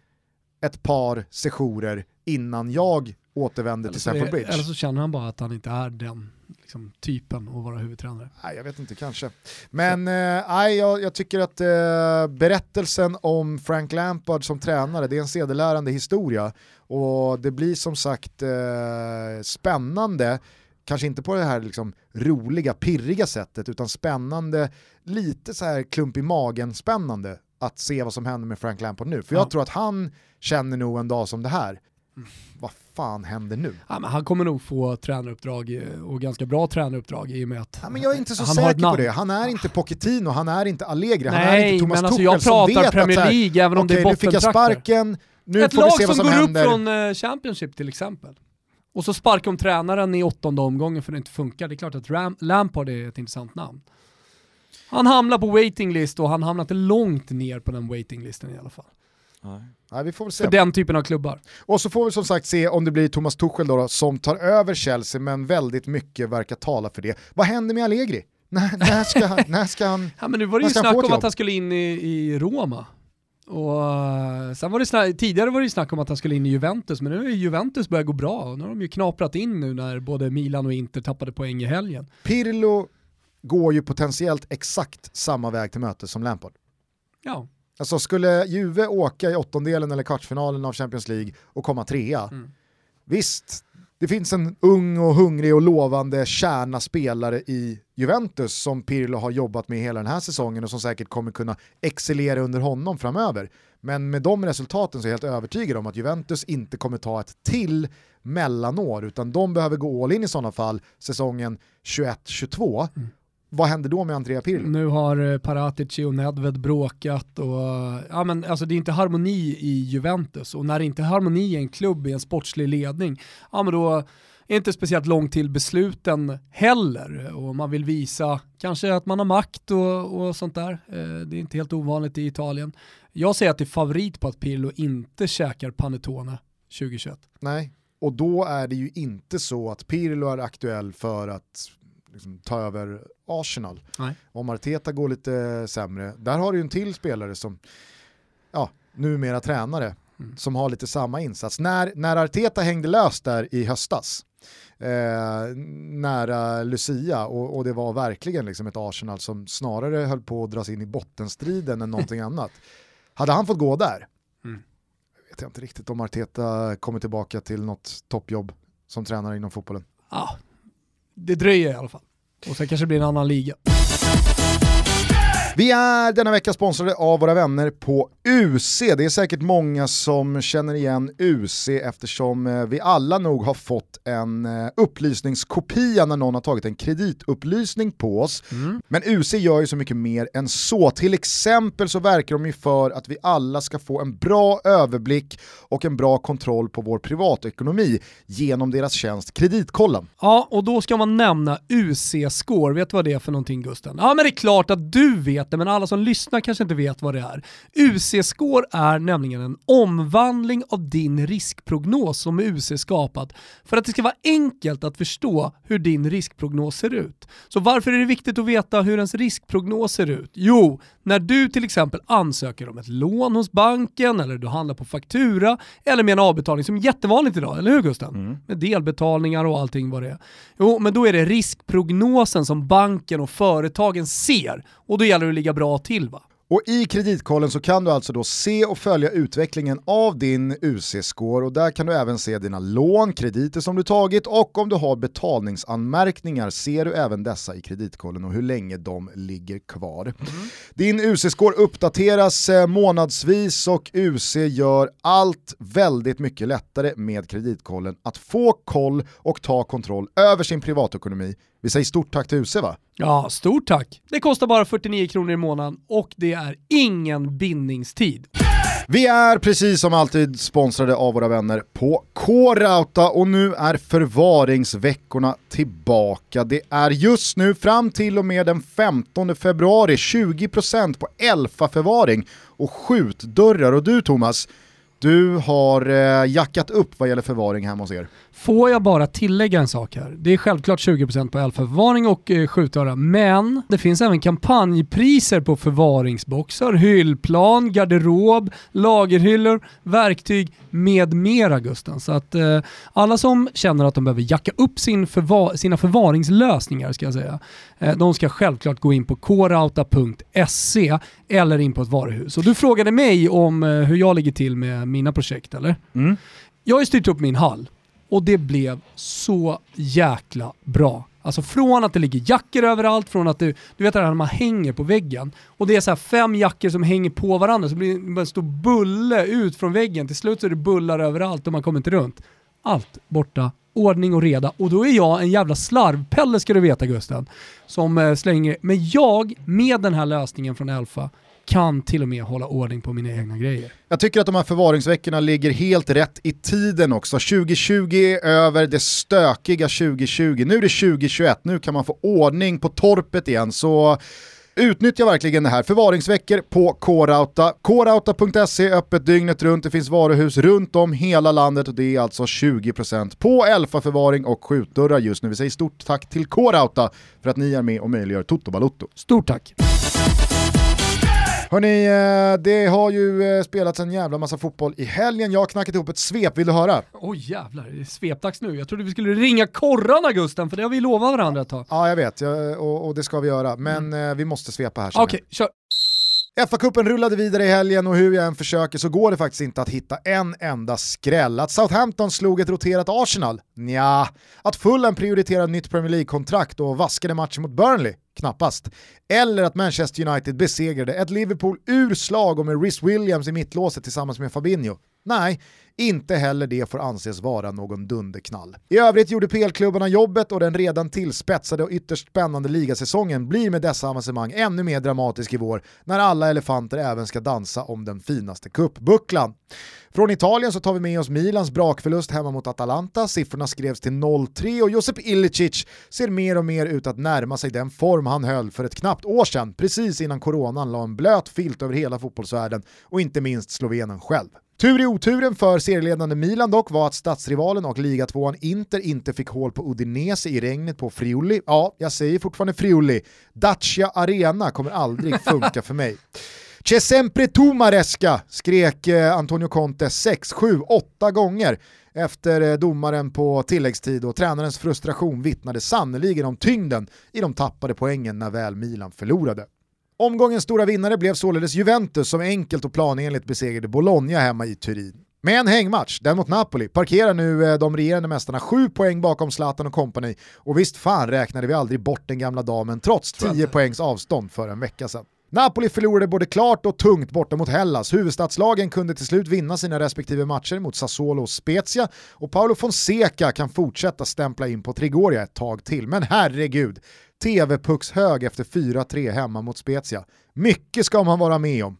ett par sessioner innan jag återvänder till Stamford Bridge. Eller så känner han bara att han inte är den liksom, typen att vara huvudtränare. Nej, jag vet inte, kanske. Men eh, jag, jag, tycker att eh, berättelsen om Frank Lampard som tränare, det är en sedelärande historia. Och det blir som sagt eh, spännande, kanske inte på det här liksom, roliga, pirriga sättet, utan spännande, lite så här klump i magen spännande att se vad som händer med Frank Lampard nu. För jag ja. tror att han känner nog en dag som det här, vad fan händer nu? Ja, han kommer nog få tränaruppdrag eh, och ganska bra tränaruppdrag i och med att ja, men Jag är inte så säker på det. Han är inte Pochettino, han är inte Allegri, Nej, han är inte Thomas men alltså Tuchel jag pratar Premier League även om okay, det är nu fick jag sparken, nu Ett får vi se vad som händer. Ett lag som går upp från uh, Championship till exempel. Och så sparkar de tränaren i åttonde omgången för det inte funkar. Det är klart att Ram Lampard är ett intressant namn. Han hamnar på waiting list och han hamnar inte långt ner på den waiting listen i alla fall. Nej. Nej, vi får väl se. För den typen av klubbar. Och så får vi som sagt se om det blir Thomas Tuchel då, då, som tar över Chelsea, men väldigt mycket verkar tala för det. Vad händer med Allegri? *laughs* När, när, ska, han, när ska han *laughs* Ja men nu var det ju snack om att han skulle in i, i Roma. Och sen var det snack, tidigare var det snack om att han skulle in i Juventus, men nu är Juventus börjat gå bra. Och nu har de ju knaprat in nu när både Milan och Inter tappade poäng i helgen. Pirlo går ju potentiellt exakt samma väg till möte som Lampard. Ja. Alltså skulle Juve åka i åttondelen eller kvartsfinalen av Champions League och komma trea, mm. visst, det finns en ung och hungrig och lovande kärna spelare i Juventus som Pirlo har jobbat med hela den här säsongen och som säkert kommer kunna excellera under honom framöver. Men med de resultaten så är jag helt övertygad om att Juventus inte kommer ta ett till mellanår utan de behöver gå all in i sådana fall säsongen 21-22 mm vad händer då med Andrea Pirlo? Nu har eh, Paratici och Nedved bråkat och ja, men, alltså, det är inte harmoni i Juventus och när det inte är harmoni i en klubb, i en sportslig ledning, ja men då är inte speciellt långt till besluten heller och man vill visa kanske att man har makt och, och sånt där. Eh, det är inte helt ovanligt i Italien. Jag säger att det är favorit på att Pirlo inte käkar Panettone 2021. Nej, och då är det ju inte så att Pirlo är aktuell för att liksom, ta över Arsenal. Nej. Om Arteta går lite sämre, där har du ju en till spelare som, ja, numera tränare, mm. som har lite samma insats. När, när Arteta hängde löst där i höstas, eh, nära Lucia, och, och, det var verkligen liksom ett Arsenal som snarare höll på att dras in i bottenstriden än någonting *laughs* annat. Hade han fått gå där, mm. vet jag inte riktigt om Arteta kommer tillbaka till något toppjobb som tränare inom fotbollen. Ja, det dröjer i alla fall. Och sen kanske det blir en annan liga. Vi är denna vecka sponsrade av våra vänner på UC. Det är säkert många som känner igen UC eftersom eh, vi alla nog har fått en eh, upplysningskopia när någon har tagit en kreditupplysning på oss. Mm. Men UC gör ju så mycket mer än så. Till exempel så verkar de ju för att vi alla ska få en bra överblick och en bra kontroll på vår privatekonomi genom deras tjänst Kreditkollen. Ja, och då ska man nämna UC-score. Vet du vad det är för någonting Gusten? Ja, men det är klart att du vet det, men alla som lyssnar kanske inte vet vad det är. UC UC-score är nämligen en omvandling av din riskprognos som UC skapat för att det ska vara enkelt att förstå hur din riskprognos ser ut. Så varför är det viktigt att veta hur ens riskprognos ser ut? Jo, när du till exempel ansöker om ett lån hos banken eller du handlar på faktura eller med en avbetalning som är jättevanligt idag, eller hur Gusten? Mm. Med delbetalningar och allting vad det är. Jo, men då är det riskprognosen som banken och företagen ser och då gäller det att ligga bra till va? Och i kreditkollen så kan du alltså då se och följa utvecklingen av din UC-score och där kan du även se dina lån, krediter som du tagit och om du har betalningsanmärkningar ser du även dessa i kreditkollen och hur länge de ligger kvar. Mm. Din UC-score uppdateras eh, månadsvis och UC gör allt väldigt mycket lättare med kreditkollen att få koll och ta kontroll över sin privatekonomi vi säger stort tack till UC va? Ja, stort tack. Det kostar bara 49 kronor i månaden och det är ingen bindningstid. Vi är precis som alltid sponsrade av våra vänner på K-Rauta och nu är förvaringsveckorna tillbaka. Det är just nu fram till och med den 15 februari 20% på Elfa-förvaring och skjutdörrar. Och du Thomas, du har eh, jackat upp vad gäller förvaring hemma hos er. Får jag bara tillägga en sak här? Det är självklart 20% på elförvaring och eh, skjutöra, men det finns även kampanjpriser på förvaringsboxar, hyllplan, garderob, lagerhyllor, verktyg med mera Gusten. Så att eh, alla som känner att de behöver jacka upp sin förvar sina förvaringslösningar ska jag säga, eh, de ska självklart gå in på korauta.se eller in på ett varuhus. Och du frågade mig om eh, hur jag ligger till med mina projekt eller? Mm. Jag har styrt upp min hall och det blev så jäkla bra. Alltså från att det ligger jackor överallt, från att du, du vet det här när man hänger på väggen och det är så fem jackor som hänger på varandra så blir det en stor bulle ut från väggen. Till slut så är det bullar överallt och man kommer inte runt. Allt borta, ordning och reda och då är jag en jävla slarvpelle ska du veta Gusten. Som eh, slänger, men jag med den här lösningen från Elfa kan till och med hålla ordning på mina egna grejer. Jag tycker att de här förvaringsveckorna ligger helt rätt i tiden också. 2020 är över det stökiga 2020, nu är det 2021, nu kan man få ordning på torpet igen. Så Utnyttja verkligen det här. Förvaringsveckor på K-Rauta. Krauta.se öppet dygnet runt. Det finns varuhus runt om hela landet och det är alltså 20% på Elfa-förvaring och skjutdörrar just nu. Vi säger stort tack till K-Rauta för att ni är med och möjliggör Toto Balotto. Stort tack! Hörni, eh, det har ju eh, spelats en jävla massa fotboll i helgen. Jag har knackat ihop ett svep, vill du höra? Oj oh, jävlar, det är svepdags nu. Jag trodde vi skulle ringa korrarna Gusten, för det har vi lovat varandra ett tag. Ja, jag vet, och, det ska vi göra. Men mm. Eh, vi måste svepa här. Okej, okay, kör. FA-cupen rullade vidare i helgen och hur jag än försöker så går det faktiskt inte att hitta en enda skräll. Att Southampton slog ett roterat Arsenal? Nja. Att Fulham prioriterade nytt Premier League-kontrakt och vaskade matchen mot Burnley? Knappast. Eller att Manchester United besegrade ett Liverpool ur slag och med Rhys Williams i mittlåset tillsammans med Fabinho. Nej, inte heller det får anses vara någon dunderknall. I övrigt gjorde PL-klubbarna jobbet och den redan tillspetsade och ytterst spännande ligasäsongen blir med dessa avancemang ännu mer dramatisk i vår när alla elefanter även ska dansa om den finaste kuppbucklan. Från Italien så tar vi med oss Milans brakförlust hemma mot Atalanta, siffrorna skrevs till 0-3 och Josep Ilicic ser mer och mer ut att närma sig den form han höll för ett knappt år sedan, precis innan coronan la en blöt filt över hela fotbollsvärlden och inte minst Slovenen själv. Tur i oturen för serieledande Milan dock var att stadsrivalen och ligatvåan Inter inte fick hål på Udinese i regnet på Friuli. Ja, jag säger fortfarande Friuli. Dacia Arena kommer aldrig *laughs* funka för mig. C'è sempre tu Maresca, skrek eh, Antonio Conte 6, 7, 8 gånger efter eh, domaren på tilläggstid och tränarens frustration vittnade sannoliken om tyngden i de tappade poängen när väl Milan förlorade. Omgångens stora vinnare blev således Juventus som enkelt och planenligt besegrade Bologna hemma i Turin. Med en hängmatch, den mot Napoli, parkerar nu eh, de regerande mästarna sju poäng bakom Zlatan och kompani och visst fan räknade vi aldrig bort den gamla damen trots 10 poängs avstånd för en vecka sedan. Napoli förlorade både klart och tungt borta mot Hellas. Huvudstadslagen kunde till slut vinna sina respektive matcher mot Sassuolo och Spezia och Paolo Fonseca kan fortsätta stämpla in på Trigoria ett tag till. Men herregud, TV-puckshög efter 4-3 hemma mot Spezia. Mycket ska man vara med om.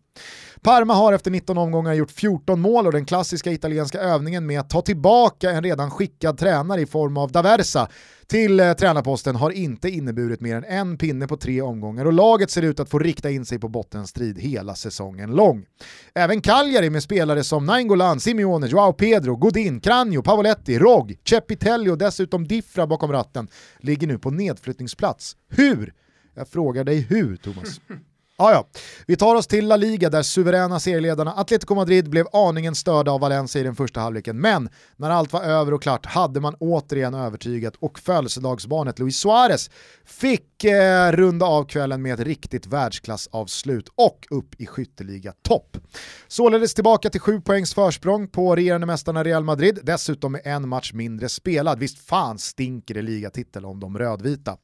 Parma har efter 19 omgångar gjort 14 mål och den klassiska italienska övningen med att ta tillbaka en redan skickad tränare i form av Daversa till eh, tränarposten har inte inneburit mer än en pinne på tre omgångar och laget ser ut att få rikta in sig på bottenstrid hela säsongen lång. Även Cagliari med spelare som Nainggolan, Simeone, Joao Pedro, Godin, Cranio, Pavoletti, Rog, Cepitelli och dessutom Diffra bakom ratten ligger nu på nedflyttningsplats. Hur? Jag frågar dig hur, Thomas. *laughs* Ah, ja. Vi tar oss till La Liga där suveräna serieledarna Atletico Madrid blev aningen störda av Valencia i den första halvleken, men när allt var över och klart hade man återigen övertygat och födelsedagsbarnet Luis Suarez fick eh, runda av kvällen med ett riktigt världsklassavslut och upp i skytteliga topp. Således tillbaka till sju poängs försprång på regerande mästarna Real Madrid, dessutom med en match mindre spelad. Visst fan stinker det ligatitel om de rödvita.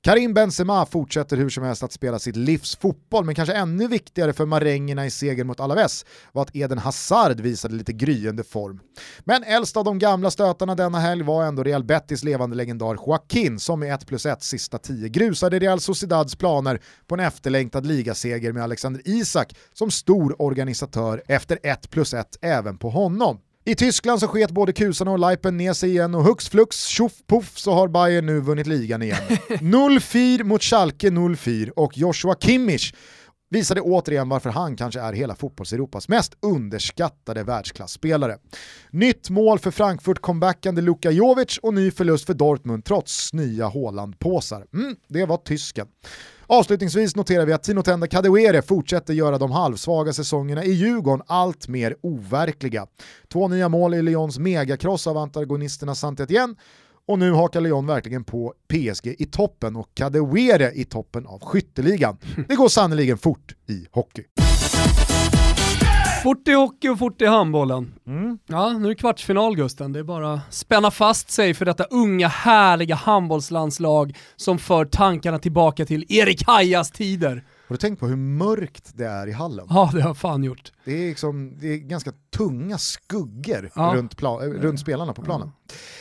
Karim Benzema fortsätter hur som helst att spela sitt livs fotboll, men kanske ännu viktigare för marängerna i segern mot Alaves var att Eden Hazard visade lite gryende form. Men äldst av de gamla stötarna denna helg var ändå Real Betis levande legendar Joaquin som med 1 plus 1 sista 10 grusade Real Sociedads planer på en efterlängtad ligaseger med Alexander Isak som stor organisatör efter 1 plus 1 även på honom. I Tyskland så sket både kusarna och Leipen ner sig igen och hux flux, tjoff puff så har Bayern nu vunnit ligan igen. *laughs* 0-4 mot Schalke 0-4 och Joshua Kimmich visade återigen varför han kanske är hela fotbolls-Europas mest underskattade världsklasspelare. Nytt mål för Frankfurt comebackande Luka Jovic och ny förlust för Dortmund trots nya Haaland-påsar. Mm, det var tysken. Avslutningsvis noterar vi att Tino Tenda Kadewere fortsätter göra de halvsvaga säsongerna i Djurgården allt mer overkliga. Två nya mål i Lyons megakross av antagonisterna saint Etienne och nu hakar Lyon verkligen på PSG i toppen och Kadewere i toppen av skytteligan. Det går sannoliken fort i hockey. Fort i hockey och fort i handbollen. Mm. Ja, nu är det kvartsfinal Gusten. Det är bara att spänna fast sig för detta unga härliga handbollslandslag som för tankarna tillbaka till Erik Hajas tider. Har du tänkt på hur mörkt det är i hallen? Ja, det har jag fan gjort. Det är, liksom, det är ganska tunga skuggor Ja. runt, plan, äh, runt spelarna på planen.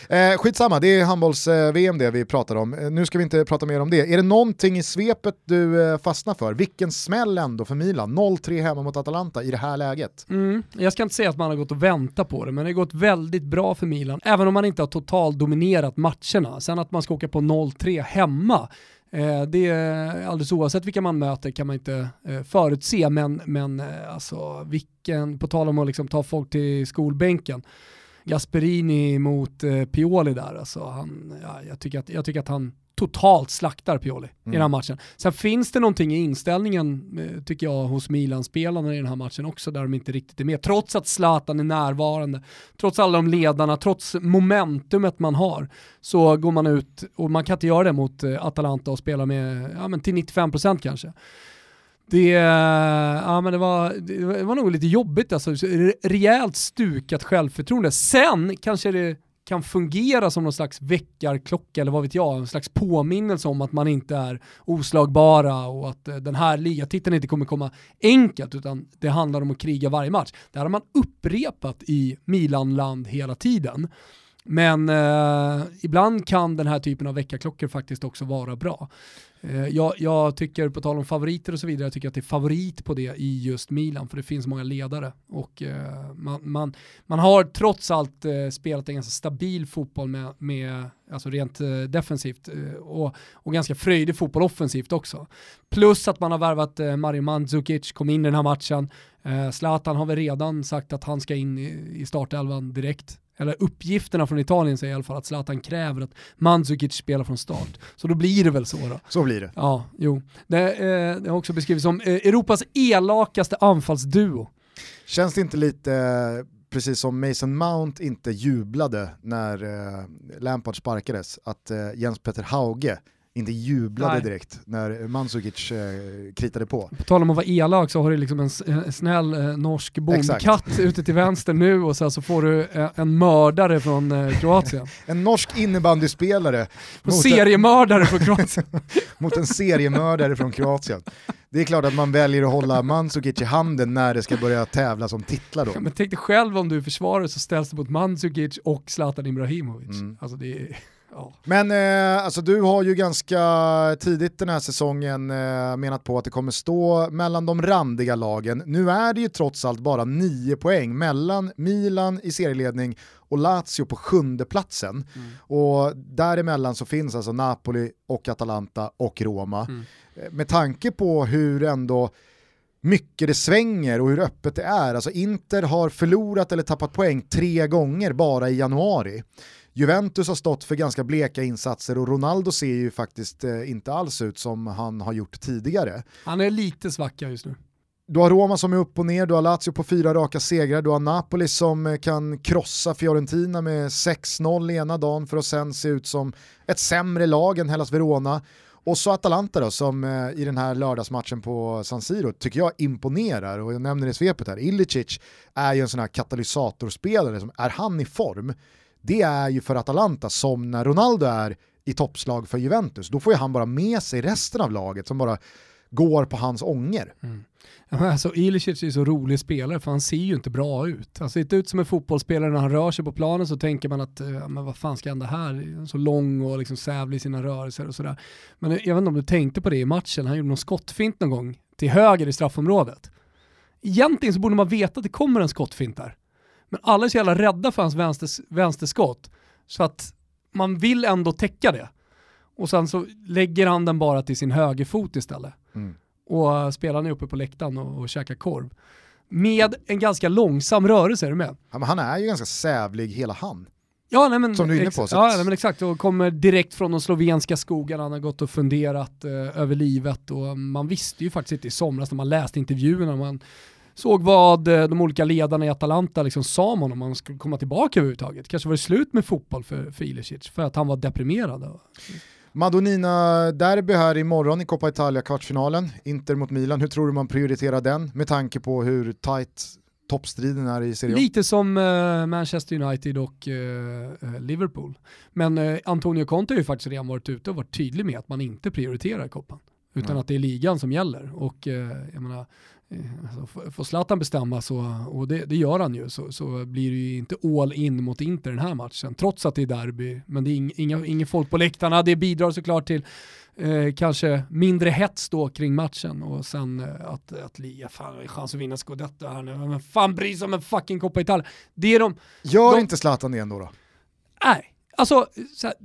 Eh, skitsamma, det är handbolls-VM det vi pratar om. Eh, nu ska vi inte prata mer om det. Är det någonting i svepet du eh, fastnar för? Vilken smäll ändå för Milan. 0-3 hemma mot Atalanta i det här läget. Mm. Jag ska inte säga att man har gått och väntat på det, men det har gått väldigt bra för Milan. Även om man inte har totalt dominerat matcherna. Sen att man ska åka på 0-3 hemma, eh, Eh, det är alldeles oavsett vilka man möter kan man inte eh, förutse, men, men eh, alltså vilken, på tal om att liksom ta folk till skolbänken, Gasperini mot eh, Pioli där, alltså han, ja, jag, tycker att, jag tycker att han totalt slaktar Pioli i den här matchen. Sen finns det någonting i inställningen, eh, tycker jag, hos Milan-spelarna i den här matchen också, där de inte riktigt är med. Trots att Zlatan är närvarande, trots alla de ledarna, trots momentumet man har, så går man ut, och man kan inte göra det mot eh, Atalanta och spela med, ja men till 95% kanske. Det, ja, men det, var, det var nog lite jobbigt, alltså, rejält stukat självförtroende. Sen kanske det kan fungera som någon slags väckarklocka eller vad vet jag, en slags påminnelse om att man inte är oslagbara och att eh, den här ligatiteln inte kommer komma enkelt utan det handlar om att kriga varje match. Det här har man upprepat i Milan-land hela tiden. Men eh, ibland kan den här typen av väckarklockor faktiskt också vara bra. Eh, jag, jag, tycker, på tal om favoriter och så vidare, jag tycker att det är favorit på det i just Milan, för det finns många ledare. Och eh, man, man, man har trots allt eh, spelat en ganska stabil fotboll med, med alltså rent eh, defensivt, eh, och, och ganska fröjdig fotboll offensivt också. Plus att man har värvat eh, Mario Mandzukic, kom in i den här matchen. Zlatan har väl redan sagt att han ska in i, i startelvan direkt eller uppgifterna från Italien säger i alla fall att Zlatan kräver att Mandzukic spelar från start. Så då blir det väl så då. Så blir det. Ja, jo. Det, eh, det har också beskrivits som eh, Europas elakaste anfallsduo. Känns det inte lite eh, precis som Mason Mount inte jublade när eh, Lampard sparkades, att eh, Jens Petter Hauge inte jublade Nej. direkt när Mandzukic eh, kritade på. På tal om att vara elak så har du liksom en, snäll eh, norsk bondkatt *laughs* ute till vänster nu och sen så får du eh, en mördare från eh, Kroatien. *laughs* En norsk innebandyspelare Och en, seriemördare från Kroatien. *laughs* mot en seriemördare från Kroatien. Det är klart att man väljer att hålla Mandzukic i handen när det ska börja tävlas om titlar då. Men tänk dig själv om du är försvarare så ställs det mot Mandzukic och Zlatan Ibrahimovic. Mm. Alltså det är, Ja. Men eh, alltså, du har ju ganska tidigt den här säsongen eh, menat på att det kommer stå mellan de randiga lagen. Nu är det ju trots allt bara nio poäng mellan Milan i serieledning och Lazio på sjunde platsen. Mm. Och däremellan så finns alltså Napoli och Atalanta och Roma. Mm. Eh, med tanke på hur ändå mycket det svänger och hur öppet det är. Alltså Inter har förlorat eller tappat poäng tre gånger bara i januari. Juventus har stått för ganska bleka insatser och Ronaldo ser ju faktiskt eh, inte alls ut som han har gjort tidigare. Han är lite svacka just nu. Du har Roma som är upp och ner, du har Lazio på fyra raka segrar, du har Napoli som eh, kan krossa Fiorentina med 6-0 ena dagen för att sen se ut som ett sämre lag än Hellas Verona. Och så Atalanta då som eh, i den här lördagsmatchen på San Siro tycker jag imponerar och jag nämner det i svepet här. Ilicic är ju en sån här katalysatorspelare, som, är han i form, det är ju för Atalanta som när Ronaldo är i toppslag för Juventus. Då får ju han bara med sig resten av laget som bara går på hans ånger. Mm. Alltså, Ilicic är så rolig spelare för han ser ju inte bra ut. Han ser inte ut som en fotbollsspelare när han rör sig på planen så tänker man att eh, men vad fan ska hända här? Så lång och liksom sävlig i sina rörelser och sådär. Men eh, jag vet inte om du tänkte på det i matchen, han gjorde någon skottfint någon gång till höger i straffområdet. Egentligen så borde man veta att det kommer en skottfint där. Men alla är så jävla rädda för hans vänster, vänsterskott så att man vill ändå täcka det. Och sen så lägger han den bara till sin högerfot istället. Mm. Och spelarna är uppe på läktaren och, och käkar korv. Med en ganska långsam rörelse, är du med? Ja, men han är ju ganska sävlig hela han. Ja, nej, men, Som du är inne på. Ja, nej, men exakt, och kommer direkt från de slovenska skogarna, han har gått och funderat eh, över livet och man visste ju faktiskt inte i somras när man läste intervjuerna, man såg vad eh, de olika ledarna i Atalanta liksom sa om honom, om han skulle komma tillbaka överhuvudtaget. Kanske var det slut med fotboll för, för Ilicic, för att han var deprimerad. Madonina-derby här imorgon i Coppa Italia-kvartsfinalen, Inter mot Milan. Hur tror du man prioriterar den med tanke på hur tight toppstriden är i Serie A? Lite som uh, Manchester United och uh, Liverpool. Men uh, Antonio Conte har ju faktiskt redan varit ute och varit tydlig med att man inte prioriterar koppan. Utan mm. att det är ligan som gäller. Och jag menar, Alltså, får Zlatan bestämma, så, och det, det, gör han ju, så, så blir det ju inte all in mot Inter den här matchen, trots att det är derby. Men det är inga, inga folk på läktarna, det bidrar såklart till eh, kanske mindre hets då kring matchen och sen eh, att, att Lia, fan har chans att vinna scudetto här nu, men fan bryr sig om en fucking Coppa Italia. Det är de... Gör de, inte Zlatan det ändå då? Nej, alltså så här,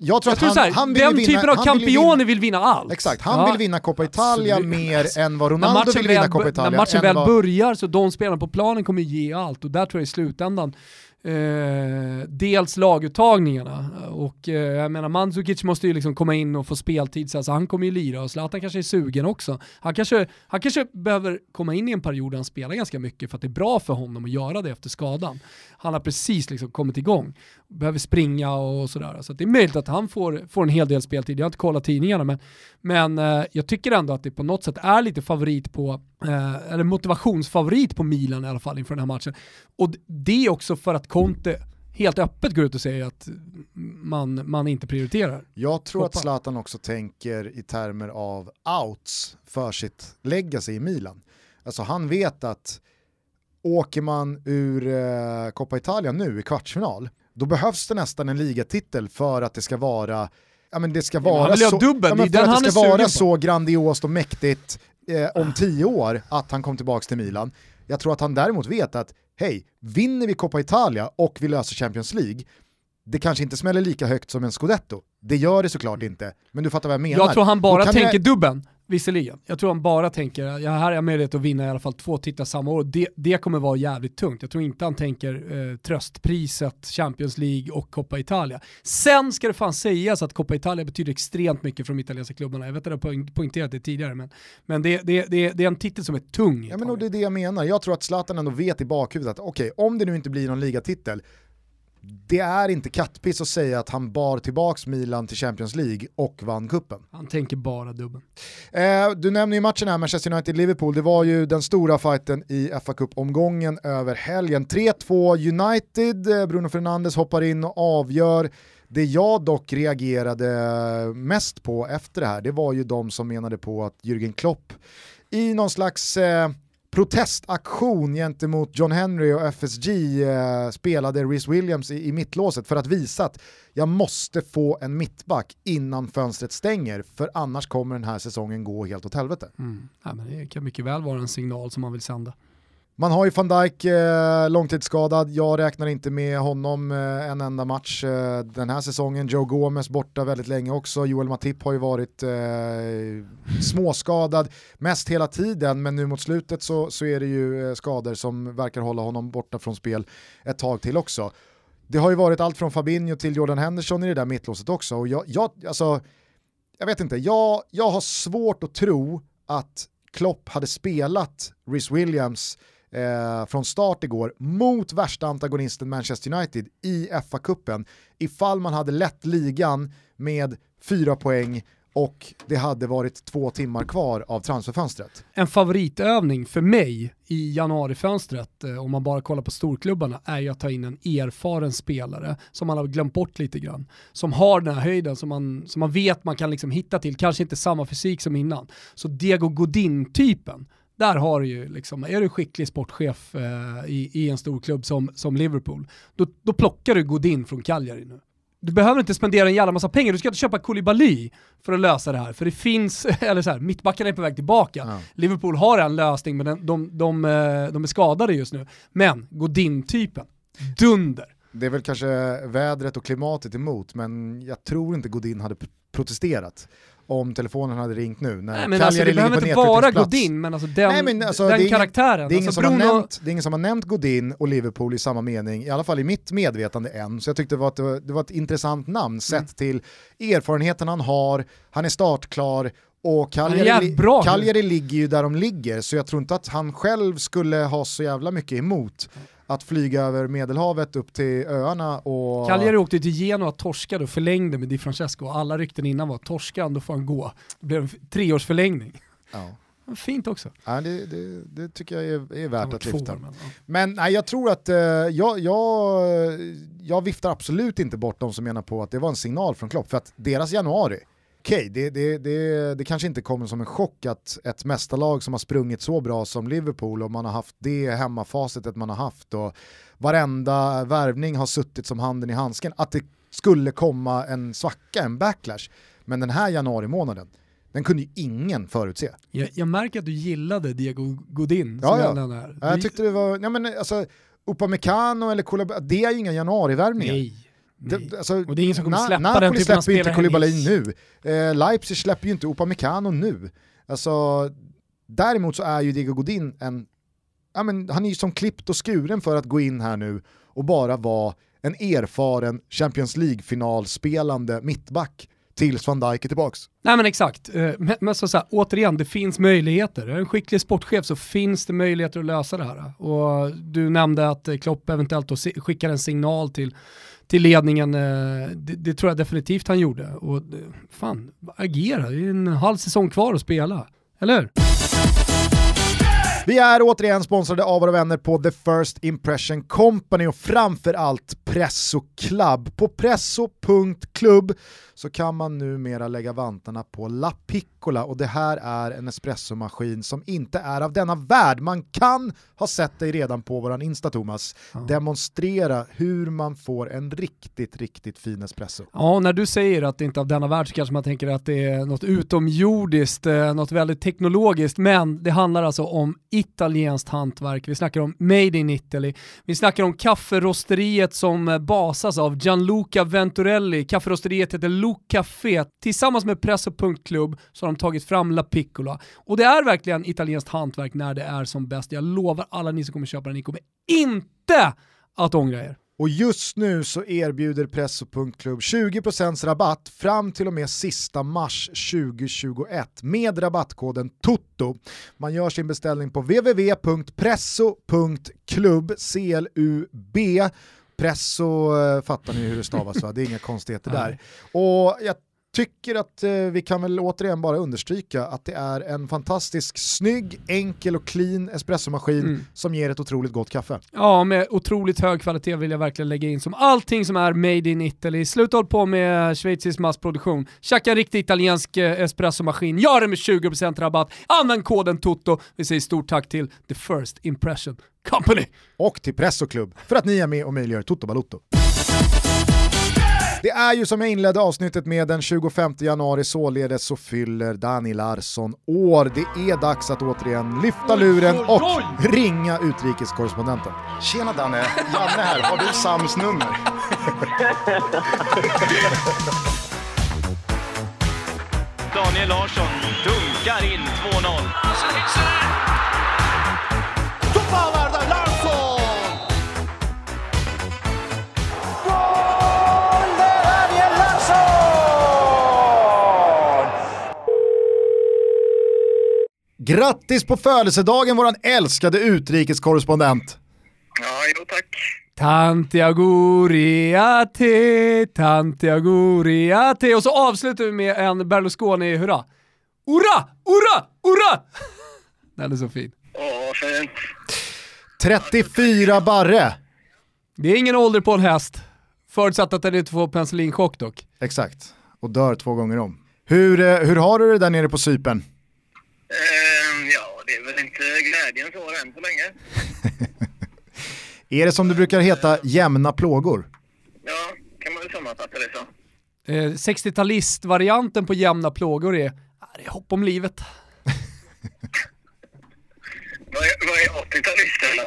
jag tror jag att tror han, här, han vill den vinna, typen av campioni vill vinna allt. Exakt, han ja. vill vinna Coppa Italia Absolut. mer än vad Ronaldo vill vinna Coppa Italia. När matchen väl vad... börjar så de spelarna på planen kommer ge allt och där tror jag i slutändan Eh, dels laguttagningarna och eh, jag menar Mandzukic måste ju liksom komma in och få speltid så alltså han kommer ju lira och Zlatan kanske är sugen också. Han kanske, han kanske behöver komma in i en period där han spelar ganska mycket för att det är bra för honom att göra det efter skadan. Han har precis liksom kommit igång, behöver springa och sådär. Så det är möjligt att han får, får en hel del speltid. Jag har inte kollat tidningarna men, men eh, jag tycker ändå att det på något sätt är lite favorit på, eh, eller motivationsfavorit på Milan i alla fall inför den här matchen. Och det är också för att Conte helt öppet går ut och säger att man, man inte prioriterar. Jag tror Hoppa. att Zlatan också tänker i termer av outs för sitt legacy i Milan. Alltså han vet att åker man ur eh, Coppa Italia nu i kvartsfinal, då behövs det nästan en ligatitel för att det ska vara Ja, men det ska vara, så, ja, att det ska vara så grandiost och mäktigt eh, om tio år att han kom tillbaka till Milan. Jag tror att han däremot vet att hej, vinner vi Coppa Italia och vi löser Champions League, det kanske inte smäller lika högt som en scudetto. Det gör det såklart inte, men du fattar vad jag menar. Jag tror han bara tänker jag... dubben. Visserligen. Jag tror han bara tänker, ja, här är jag möjlighet att vinna i alla fall två titlar samma år. Det, det kommer vara jävligt tungt. Jag tror inte han tänker eh, tröstpriset, Champions League och Coppa Italia. Sen ska det fan sägas att Coppa Italia betyder extremt mycket för de italienska klubbarna. Jag vet att jag har poängterat det tidigare, men, men det, det, det, det är en titel som är tung. Ja, men och det är det jag menar. Jag tror att Zlatan ändå vet i bakhuvudet att okej, okay, om det nu inte blir någon ligatitel, det är inte kattpiss att säga att han bar tillbaks Milan till Champions League och vann kuppen. Han tänker bara dubben. Eh, du nämner ju matchen här, Manchester United-Liverpool, det var ju den stora fighten i fa Cup-omgången över helgen. 3-2 United, eh, Bruno Fernandes hoppar in och avgör. Det jag dock reagerade mest på efter det här, det var ju de som menade på att Jürgen Klopp i någon slags eh, protestaktion gentemot John Henry och FSG eh, spelade Rhys Williams i, i mittlåset för att visa att jag måste få en mittback innan fönstret stänger för annars kommer den här säsongen gå helt åt helvete. Mm. Ja, men det kan mycket väl vara en signal som man vill sända. Man har ju van Dijk eh, långtidsskadad, jag räknar inte med honom eh, en enda match eh, den här säsongen. Joe Gomez borta väldigt länge också, Joel Matip har ju varit eh, småskadad mest hela tiden, men nu mot slutet så, så är det ju eh, skador som verkar hålla honom borta från spel ett tag till också. Det har ju varit allt från Fabinho till Jordan Henderson i det där mittlåset också och jag, jag, alltså, jag vet inte, jag, jag har svårt att tro att Klopp hade spelat Rhys Williams eh, från start igår mot värsta antagonisten Manchester United i FA-cupen ifall man hade lett ligan med fyra poäng och det hade varit två timmar kvar av transferfönstret. En favoritövning för mig i januarifönstret, eh, om man bara kollar på storklubbarna, är ju att ta in en erfaren spelare som man har glömt bort lite grann. Som har den här höjden som man, som man vet man kan liksom hitta till, kanske inte samma fysik som innan. Så Diego Godin-typen, där har du ju, liksom, är du skicklig sportchef eh, i, i, en stor klubb som, som Liverpool, då, då plockar du Godin från Cagliari nu. Du behöver inte spendera en jävla massa pengar, du ska inte köpa Koulibaly för att lösa det här. För det finns, *laughs* eller så här, mittbackarna är på väg tillbaka. Ja. Liverpool har en lösning men de, de, de, eh, de är skadade just nu. Men Godin-typen, dunder. Det är väl kanske vädret och klimatet emot, men jag tror inte Godin hade protesterat om telefonen hade ringt nu. När Nej, men alltså, det behöver inte vara Godin, men alltså den, Nej, men alltså, den det karaktären. Det, är ingen alltså, som Bruno... har nämnt, det är ingen som har nämnt Godin och Liverpool i samma mening, i alla fall i mitt medvetande än. Så jag tyckte det var ett, det var ett intressant namn mm. sett till erfarenheten han har, han är startklar och Cagliari, Cagliari ligger ju där de ligger, så jag tror inte att han själv skulle ha så jävla mycket emot att flyga över medelhavet upp till öarna och... Cagliari åkte till Genoa, torskade och förlängde med Di Francesco. Alla rykten innan var torskar då får han gå. Det blev en treårsförlängning. Ja. Fint också. Ja, det, det, det, tycker jag är, är värt att lyfta. Men, ja. men nej, jag tror att uh, jag, jag, jag viftar absolut inte bort de som menar på att det var en signal från Klopp, för att deras januari okej, okay, det, det, det, det, kanske inte kommer som en chock att ett mästarlag som har sprungit så bra som Liverpool och man har haft det hemmafacitet man har haft och varenda värvning har suttit som handen i handsken, att det skulle komma en svacka, en backlash. Men den här januari månaden, den kunde ju ingen förutse. Jag, jag märker att du gillade Diego Godin. Ja, ja. Här. Jag tyckte det var, ja men alltså, Upamecano eller Koulibaly, det är ju inga januarivärvningar. Nej. Det, alltså, och det är ingen som kommer släppa Na den typen av spelare inte Koulibaly nu. Eh, Leipzig släpper ju inte Upamecano nu. Alltså, däremot så är ju Diego Godin en, ja, men, han är ju som klippt och skuren för att gå in här nu och bara vara en erfaren Champions League-finalspelande mittback tills van Dijk är tillbaks. Nej men exakt, eh, men, men så, så här, återigen, det finns möjligheter. Är en skicklig sportchef så finns det möjligheter att lösa det här. Och du nämnde att Klopp eventuellt skickar en signal till till ledningen. Eh, det, det, tror jag definitivt han gjorde. Och eh, fan, agera, det är en halv säsong kvar att spela. Eller hur? Vi är återigen sponsrade av våra vänner på The First Impression Company och framförallt Presso Club. På presso.club så kan man numera lägga vantarna på La Piccola och det här är en espressomaskin som inte är av denna värld. Man kan ha sett dig redan på våran Insta Thomas ja. demonstrera hur man får en riktigt, riktigt fin espresso. Ja, när du säger att det inte är av denna värld så kanske man tänker att det är något utomjordiskt, eh, något väldigt teknologiskt, men det handlar alltså om italienskt hantverk. Vi snackar om Made in Italy. Vi snackar om kafferosteriet som basas av Gianluca Venturelli. Kafferosteriet heter Lo Café. Tillsammans med Press och Punktklubb så har de tagit fram La Piccola. Och det är verkligen italienskt hantverk när det är som bäst. Jag lovar alla ni som kommer köpa den, ni kommer inte att ångra er. Och just nu så erbjuder Press och Punktklubb 20% rabatt fram till och med sista mars 2021 med rabattkoden TOTO. Man gör sin beställning på www.presso.club, C-L-U-B Presso eh, fattar ni hur det stavas va? Det är inga konstigheter där. Och jag tycker att eh, vi kan väl återigen bara understryka att det är en fantastisk snygg, enkel och clean espressomaskin mm. som ger ett otroligt gott kaffe. Ja, med otroligt hög kvalitet vill jag verkligen lägga in som allting som är made in Italy. Sluta håll på med schweizisk massproduktion. Tjacka en riktig italiensk eh, espressomaskin. Gör det med 20% rabatt. Använd koden TOTO. Vi säger stort tack till The First Impression Company. Och till Press och Klubb för att ni är med och möjliggör Toto Balotto. Det är ju som jag inledde avsnittet med den 25 januari således så fyller Dani Larsson år. Det är dags att återigen lyfta luren och ringa utrikeskorrespondenten. Tjena Danne, Janne här. Har du Sams nummer? Daniel Larsson dunkar in 2-0. Grattis på födelsedagen våran älskade utrikeskorrespondent! Ja, jo tack. Tanti auguri a te, tanti auguri a te. Och så avslutar vi med en Berlusconi-hurra. Hurra, hurra, hurra! *laughs* Den är så fin. Åh, fint. 34 barre. Det är ingen ålder på en häst. Förutsatt att den inte får penicillinchock dock. Exakt, och dör två gånger om. Hur, eh, hur har du det där nere på Sypen? Ehm, ja, det är väl inte glädjens år än så länge. *laughs* är det som det brukar heta jämna plågor? Ja, kan man väl sammanfatta det så. Eh, 60-talist-varianten på jämna plågor är, ah, det är hopp om livet. *laughs* vad är, vad är 80-talist eller?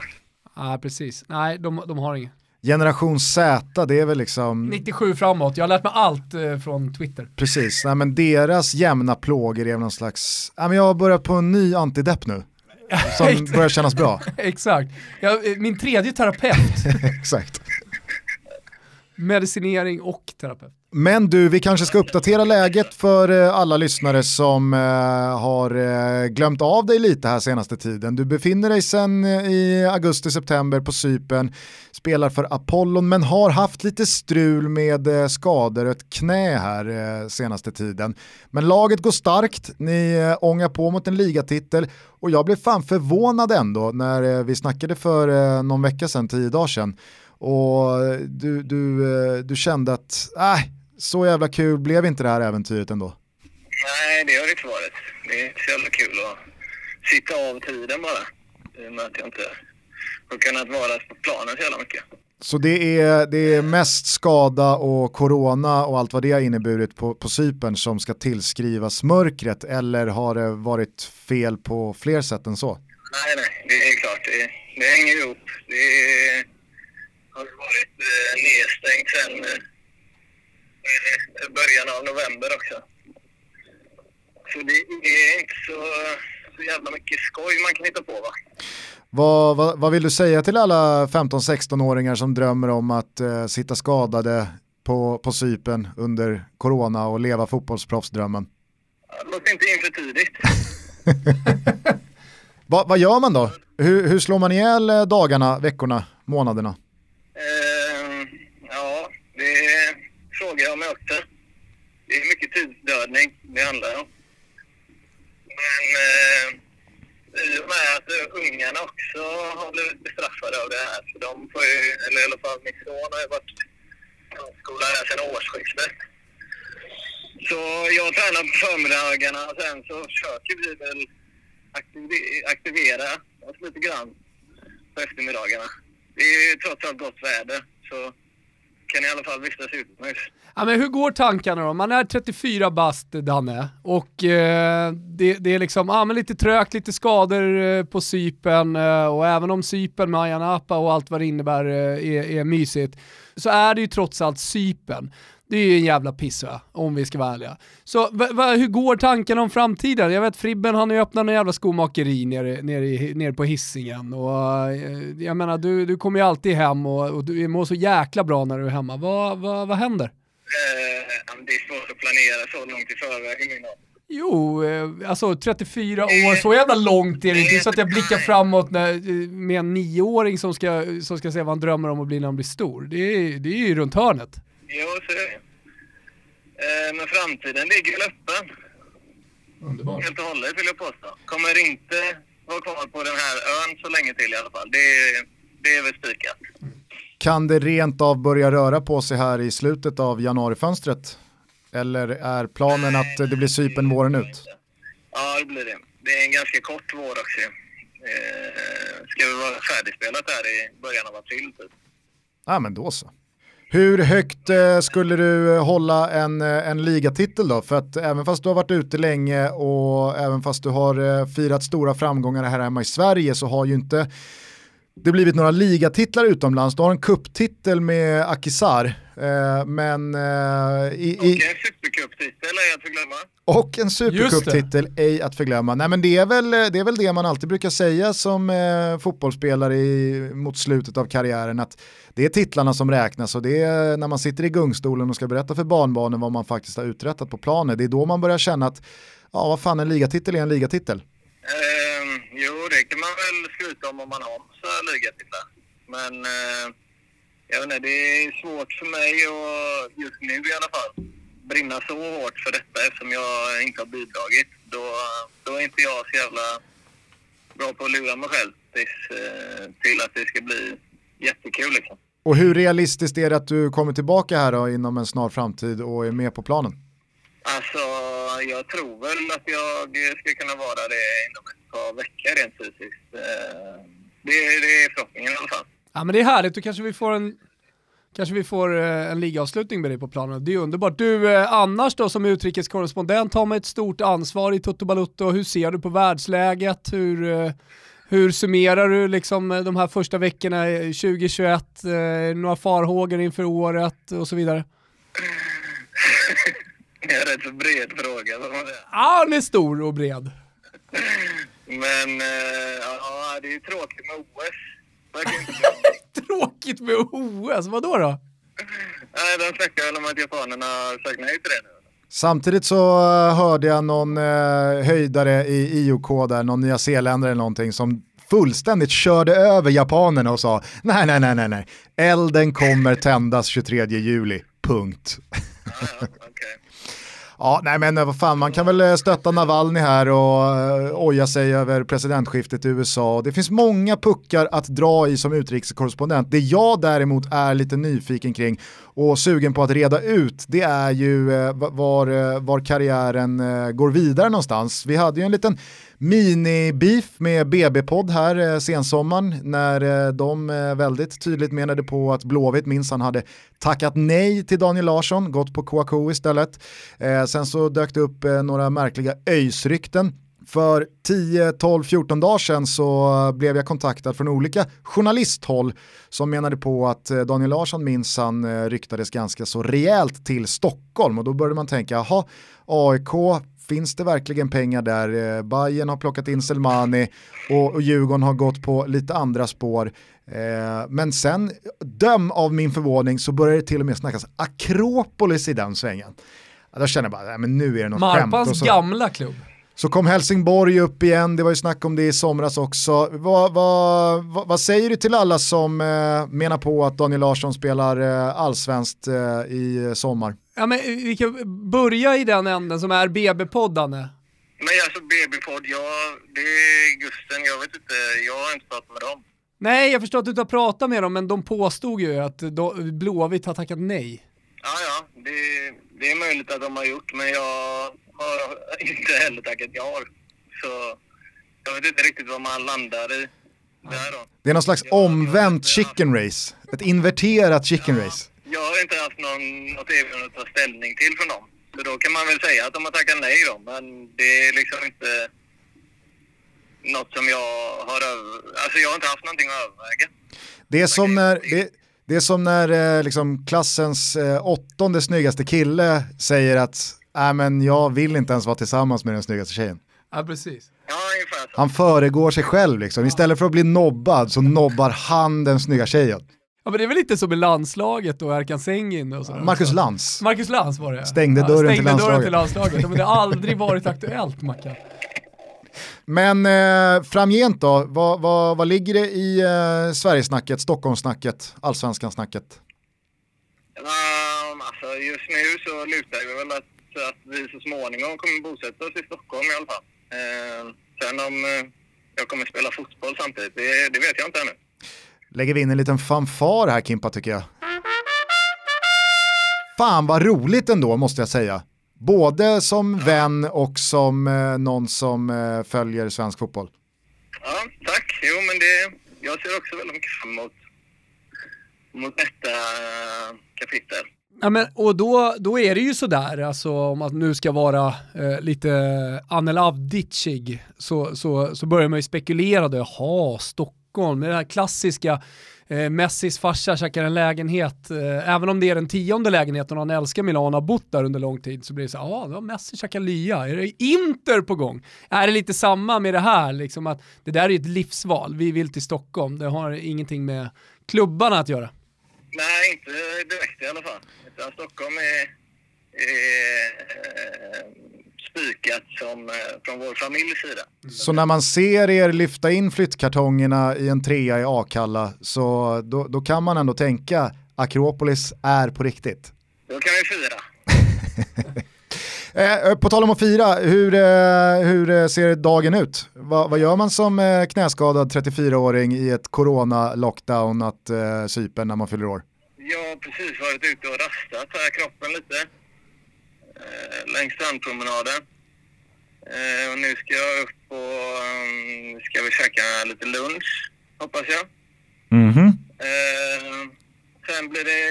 Ja, ah, precis. Nej, de, de har inget. Generation Z, det är väl liksom... 97 framåt, jag har lärt mig allt eh, från Twitter. Precis, nej, men deras jämna plågor är någon slags, nej, men jag har börjat på en ny antidepp nu. *laughs* Som börjar kännas bra. *laughs* Exakt, jag, eh, min tredje terapeut. *laughs* Exakt. Medicinering och terapeut. Men du, vi kanske ska uppdatera läget för eh, alla lyssnare som eh, har eh, glömt av dig lite här senaste tiden. Du befinner dig sedan i augusti-september på Sypen, spelar för Apollon men har haft lite strul med skador och ett knä här senaste tiden. Men laget går starkt, ni ångar på mot en ligatitel och jag blev fan förvånad ändå när vi snackade för någon vecka sedan, tio dagar sedan och du, du, du kände att, äh, så jävla kul blev inte det här äventyret ändå? Nej, det har det inte varit. Det är inte så jävla kul att sitta av tiden bara. I och med att jag inte har kunnat vara på planen så jävla mycket. Så det är, det är mest skada och corona och allt vad det har inneburit på, på Cypern som ska tillskrivas mörkret eller har det varit fel på fler sätt än så? Nej, nej, det är klart. Det, det hänger ihop. Det är, har varit eh, nedstängt sen eh, början av november också. Så det är inte så, så jävla mycket skoj man kan hitta på va. Vad, vad, vad vill du säga till alla 15-16-åringar som drömmer om att uh, sitta skadade på, på sypen under corona och leva fotbollsproffsdrömmen? Låt inte in för tidigt. *laughs* Va, vad gör man då? Hur, hur slår man ihjäl eh, dagarna, veckorna, månaderna? Det frågar jag mig också. Det är mycket tidsdödning det handlar om. Men eh, i och med att ungarna också har blivit bestraffade av det här, så de får ju, eller i alla fall min son har ju varit grundskola skolan här sedan årsskiftet. Så jag tränar på förmiddagarna och sen så försöker vi väl aktivera oss lite grann på eftermiddagarna. Det är ju trots allt gott väder, så kan i alla fall vistas utomhus. Ja, men hur går tankarna då? Man är 34 bast, Danne, och eh, det, det, är liksom, ah, men lite trögt, lite skador eh, på sypen eh, och även om sypen med Ayia Napa och allt vad det innebär eh, är, är mysigt, så är det ju trots allt sypen. Det är ju en jävla pissö, om vi ska vara ärliga. Så hur går tankarna om framtiden? Jag vet Fribben han har ju öppnat en jävla skomakeri nere, nere, nere på hissingen och eh, jag menar du, du kommer ju alltid hem och, och du mår så jäkla bra när du är hemma. Vad, vad, vad händer? Eh, det är svårt att planera så långt i förväg. Jo, eh, alltså 34 år, så jävla långt är det inte. så att jag blickar framåt när, med en nioåring som ska, som ska säga vad han drömmer om att bli när han blir stor. Det är, det är ju runt hörnet. Jo, så är det. Eh, men framtiden ligger väl öppen. Underbart. Helt och hållet vill jag påstå. Kommer inte vara kvar på den här ön så länge till i alla fall. Det, det är väl spikat. Kan det rent av börja röra på sig här i slutet av januarifönstret? Eller är planen att det blir Cypern våren ut? Ja, det blir det. Det är en ganska kort vår också. Eh, ska vi vara färdigspelat här i början av april typ. Ja men då så. Hur högt eh, skulle du eh, hålla en, eh, en ligatitel då? För att även fast du har varit ute länge och även fast du har firat stora framgångar här hemma i Sverige så har ju inte det blivit några ligatitlar utomlands. Du har en kupptitel med Akisar. Men i, i, supercuptitel är att förglömma. och en supercuptitel, ej att förglömma. Nej men det är, väl, det är väl det man alltid brukar säga som eh, fotbollsspelare i, mot slutet av karriären, att det är titlarna som räknas och det är när man sitter i gungstolen och ska berätta för barnbarnen vad man faktiskt har uträttat på planen, det är då man börjar känna att, ja vad fan en ligatitel är en ligatitel. Eh, jo, det kan man väl skryta om om man har massa ligatitlar. Men eh, jag vet inte, det är svårt för mig och just nu i alla fall brinna så hårt för detta eftersom jag inte har bidragit. Då, då är inte jag så jävla bra på att lura mig själv tills, eh, till att det ska bli jättekul liksom. Och hur realistiskt är det att du kommer tillbaka här då inom en snar framtid och är med på planen? Alltså, jag tror väl att jag ska kunna vara det inom ett par veckor rent fysiskt. Eh, Det, det är förhoppningen i alla fall. Ja men det är härligt, då kanske vi får en Kanske vi får eh, en ligaavslutning med dig på planen. Det är underbart. Du, eh, annars då som utrikeskorrespondent har man ett stort ansvar i Toto Balutto. Hur ser du på världsläget? Hur, eh, hur summerar du liksom de här första veckorna i 2021? Eh, några farhågor inför året och så vidare? Det är en rätt så bred fråga. Ja, den är stor och bred. Men ja, det är ju tråkigt med OS. *laughs* Tråkigt med OS, vadå då? Nej, de snackar väl om att japanerna sagt nej till det nu. Samtidigt så eh, hörde jag någon eh, höjdare i IOK där, någon nyzeeländare eller någonting som fullständigt körde över japanerna och sa nej, nej, nej, nej, nej, elden kommer tändas 23 juli, punkt. Ja, ja, okej. Ja, nej men eh, vad fan, man kan väl eh, stötta Navalny här och eh, oja sig över presidentskiftet i USA. Det finns många puckar att dra i som utrikeskorrespondent. Det jag däremot är lite nyfiken kring och sugen på att reda ut, det är ju var, var karriären går vidare någonstans. Vi hade ju en liten mini-beef med BB-podd här eh, sensommaren när eh, de eh, väldigt tydligt menade på att Blåvitt minsann hade tackat nej till Daniel Larsson, gått på Kouakou istället. Eh, sen så dök det upp eh, några märkliga öjsrykten. För 10, 12, 14 dagar sedan så blev jag kontaktad från olika journalisthåll som menade på att eh, Daniel Larsson minsann eh, ryktades ganska så rejält till Stockholm och då började man tänka, jaha, AIK, finns det verkligen pengar där? Eh, Bayern har plockat in Selmani och, och Djurgården har gått på lite andra spår. Eh, men sen, döm av min förvåning, så började det till och med snackas Akropolis i den svängen. Då känner jag bara, nej, men nu är det något skämt. Marpans så- gamla klubb. så kom Helsingborg upp igen, det var ju snack om det i somras också. Vad, vad, vad, vad säger du till alla som eh, menar på att Daniel Larsson spelar eh, allsvenskt eh, i sommar? Ja, men vi kan börja i den änden som är BB-poddarna. Men alltså BB-podd, ja, det är Gusten. Jag vet inte, jag har inte pratat med dem. Nej, jag förstår att du inte har pratat med dem, men de påstod ju att Blåvitt har tackat nej. Ja, ja, det, det är möjligt att de har gjort, men jag har inte heller tackat ja. Så jag vet inte riktigt vad man landar i där då. Det är någon slags omvänt chicken race, ett inverterat chicken race. Jag har inte haft någon, något erbjudande att ta ställning till från dem. Så då kan man väl säga att de har tackat nej då, men det är liksom inte något som jag har över... Alltså jag har inte haft någonting att överväga. Det är som när, det, det är som när eh, liksom, klassens eh, åttonde snyggaste kille säger att äh, men jag vill inte ens vara tillsammans med den snyggaste tjejen. Ja, precis. Han föregår sig själv liksom. Istället för att bli nobbad så nobbar han den snygga tjejen. Ja, men det är väl lite som i landslaget och Erkan Sengin och sådär. Marcus Lantz. Marcus Lantz var det. Stängde dörren till stängde dörren landslaget. till landslaget. Ja, men det har aldrig varit aktuellt, Mackan. *laughs* Men eh, framgent då, vad, vad, vad ligger det i eh, Sverigesnacket, Stockholmssnacket, Allsvenskan-snacket? Um, alltså just nu så lutar det väl att, att vi så småningom kommer bosätta oss i Stockholm i alla fall. Eh, sen om eh, jag kommer spela fotboll samtidigt, det, det vet jag inte ännu. Lägger vi in en liten fanfar här Kimpa tycker jag. Fan vad roligt ändå måste jag säga. Både som vän och som eh, någon som eh, följer svensk fotboll. Ja, tack. Jo, men det, jag ser också väldigt mycket fram emot, mot detta eh, kapitel. Ja, men, och då, då är det ju sådär, alltså, om man nu ska vara eh, lite Anel Avdicig, så, så, så börjar man ju spekulera då, jaha, Stockholm, det här klassiska eh, Messis farsa käkar en lägenhet, eh, även om det är den tionde lägenheten och han älskar Milano och har bott där under lång tid så blir det så ah, ja, ah, Messi käkar lya, är det Inter på gång? Är det lite samma med det här, liksom att det där är ett livsval, vi vill till Stockholm, det har ingenting med klubbarna att göra. Nej, inte direkt i alla fall. Utan Stockholm är, är eh, spikat som, eh, från vår familjs sida. Så när man ser er lyfta in flyttkartongerna i en trea i Akalla så då, då kan man ändå tänka Akropolis är på riktigt. Då kan vi fira. *laughs* Eh, på tal om att fira, hur, eh, hur eh, ser dagen ut? Va, vad gör man som eh, knäskadad 34-åring i ett corona-lockdown att eh, Cypern när man fyller år? Jag har precis varit ute och rastat här kroppen lite. Eh, längs strandpromenaden. Eh, och nu ska jag upp och um, ska vi käka lite lunch, hoppas jag. Mhm. Eh, sen blir det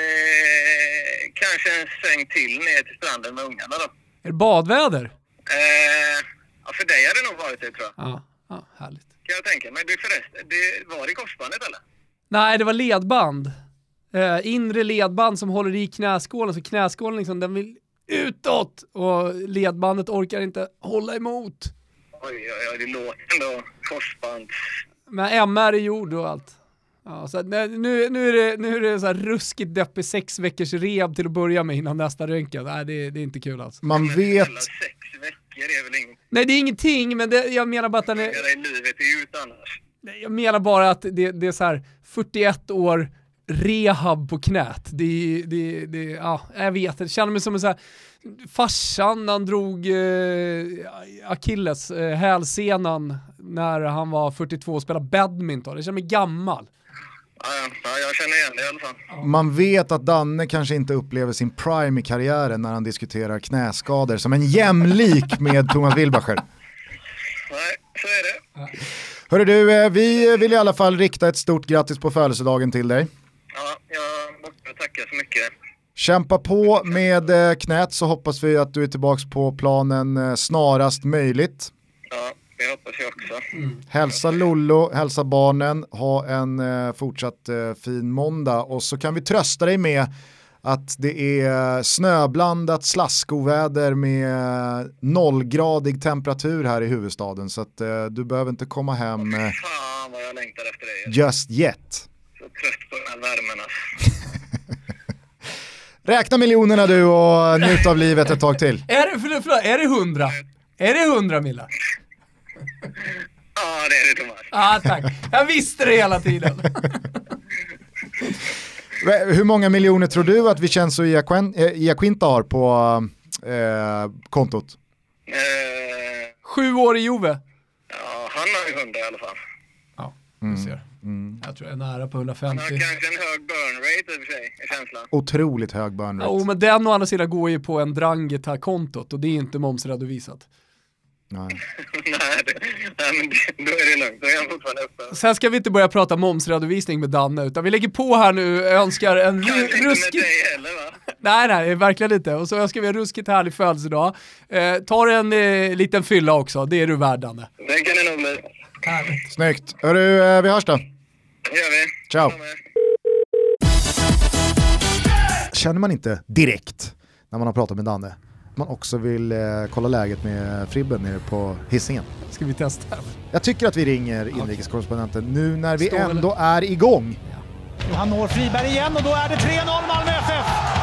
kanske en sväng till ner till stranden med ungarna då. Är det badväder? Eh, ja, för dig har det nog varit det tror jag. Ja, ja härligt. Kan jag tänka mig. Du förresten, det var i korsbandet eller? Nej, det var ledband. Eh, inre ledband som håller i knäskålen, så knäskålen liksom, den vill utåt och ledbandet orkar inte hålla emot. Oj, oj, oj, det låter ändå korsbands... Men MR är gjord och allt. Ja, så nu, nu är det, nu är det så här ruskigt deppig sex veckors rehab till att börja med innan nästa röntgen. Nej, det, det är inte kul alltså. Man vet, Sex veckor är väl inget Nej, det är ingenting, men det, jag menar bara att den är... göra i livet ut annars. Nej, Jag menar bara att det, det är så här 41 år rehab på knät. Det, det, det, ja, jag vet, jag känner mig som en så här, farsan han drog eh, Achilles, eh, hälsenan, när han var 42 och spelade badminton. Jag känner mig gammal. Ja, ja, ja, jag känner igen det i alla fall. man vet att Danne kanske inte upplever sin prime i karriären när han diskuterar knäskador som en jämlik med *laughs* Thomas Wilbacher. Nej, så är det. Hörru du, eh, vi vill i alla fall rikta ett stort grattis på födelsedagen till dig. Ja, jag måste tacka så mycket. Kämpa på med eh, knät så hoppas vi att du är tillbaka på planen eh, snarast möjligt. Ja, det hoppas jag också. Hälsa Lollo, hälsa barnen, ha en eh, fortsatt fin måndag och så kan vi trösta dig med att det är snöblandat slaskoväder med nollgradig temperatur här i huvudstaden så att eh, du behöver inte komma hem eh, Fan vad jag längtar efter dig. just yet. Så trött på den här värmen alltså. *laughs* Räkna miljonerna du och njut av livet ett tag till. Är det, förlåt, förlåt, är det 100? Är det 100 millar? Ja, det är det Thomas. Ja, ah, tack. Jag visste det hela tiden. *laughs* Hur många miljoner tror du att Iacquen- eh, Iacquinta har på eh, kontot? Eh, Sju år i Juve. ja, han har ju hundra i alla fall. Ja, du ser. Jag tror jag är nära på Han 150. har kanske en hög burn rate i och för sig, är känslan. Otroligt hög burn rate. Jo, men den å andra sidan går ju på en Dranget-kontot och det är inte momsredovisat. Nej. *laughs* nej, det, nej, men det, då är det lugnt. Då är han fortfarande uppe. Sen ska vi inte börja prata momsredovisning med Danne, utan vi lägger på här nu önskar en Kanske ru- inte med ruskigt... dig heller va? *laughs* Nej, nej, verkligen inte. Och så önskar vi en ruskigt härlig födelsedag. Eh, tar en eh, liten fylla också, det är du värd Danne. Det kan det nog bli. Snyggt. Hörru, eh, vi hörs då. Det gör vi. Ciao. Känner man inte direkt när man har pratat med Danne man också vill eh, kolla läget med Fribben nere på hissingen. Ska vi testa? Jag tycker att vi ringer inrikeskorrespondenten nu när vi Står ändå är igång. Han når Friberg igen och då är det 3-0 Malmö FF.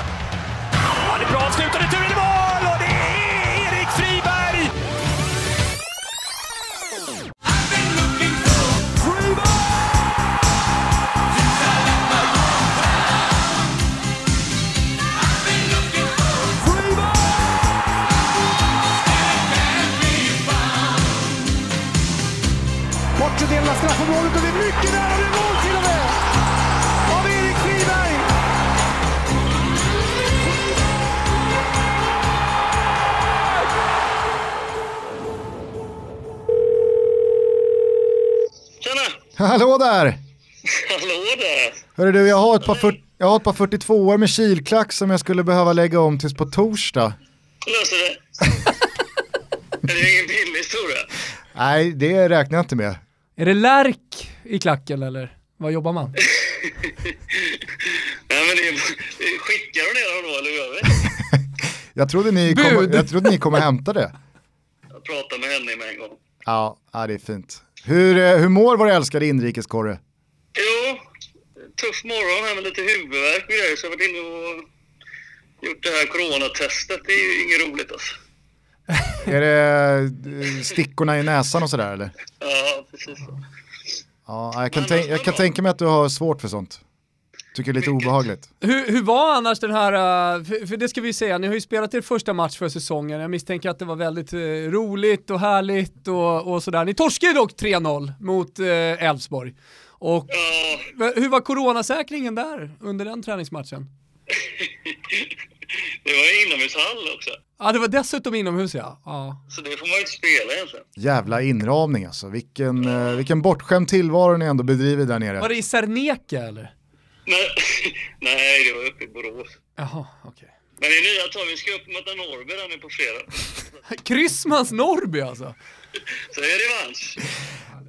Hallå där! Hallå där! Hörru du, jag har ett par, fyr- jag har ett par 42 år med kilklack som jag skulle behöva lägga om tills på torsdag. Löser *laughs* det. det är ingen billig historia. Nej, det räknar jag inte med. Är det lärk i klacken eller vad jobbar man? *laughs* Nej, men det är, skickar du ner dem då eller hur gör vi? *laughs* Jag trodde ni kom, jag trodde ni kommer hämta det. Jag pratar med henne med en gång. Ja, ja det är fint. Hur, eh, hur mår vår älskade inrikeskorre? Jo, tuff morgon här med lite huvudvärk och grejer så jag har varit inne och gjort det här coronatestet. Det är ju inget roligt alltså. Är det eh, stickorna i näsan och sådär eller? Ja, precis så. Ja, jag kan, tänk, jag kan tänka mig att du har svårt för sånt. Tycker det är lite obehagligt. Hur, hur var annars den här, uh, för, för det ska vi säga, ni har ju spelat er första match för säsongen, jag misstänker att det var väldigt eh, roligt och härligt och, och sådär. Ni torskade ju dock 3-0 mot eh, Elfsborg. och Ja, hur var coronasäkringen där under den träningsmatchen? *laughs* det var inomhushall också. Ja, det var dessutom inomhus ja. ja. Så det får man ju inte spela egentligen. Jävla inramning alltså. Vilken, eh, vilken bortskämd tillvaro ni ändå bedriver där nere. Var det i Serneke eller? Nej, *laughs* nej, det var uppe i Borås. Jaha, okej. Men det är nya tag, vi ska upp möta Norrby där nu på fredag. *laughs* Kryssmans Norrby alltså. Så det är revansch.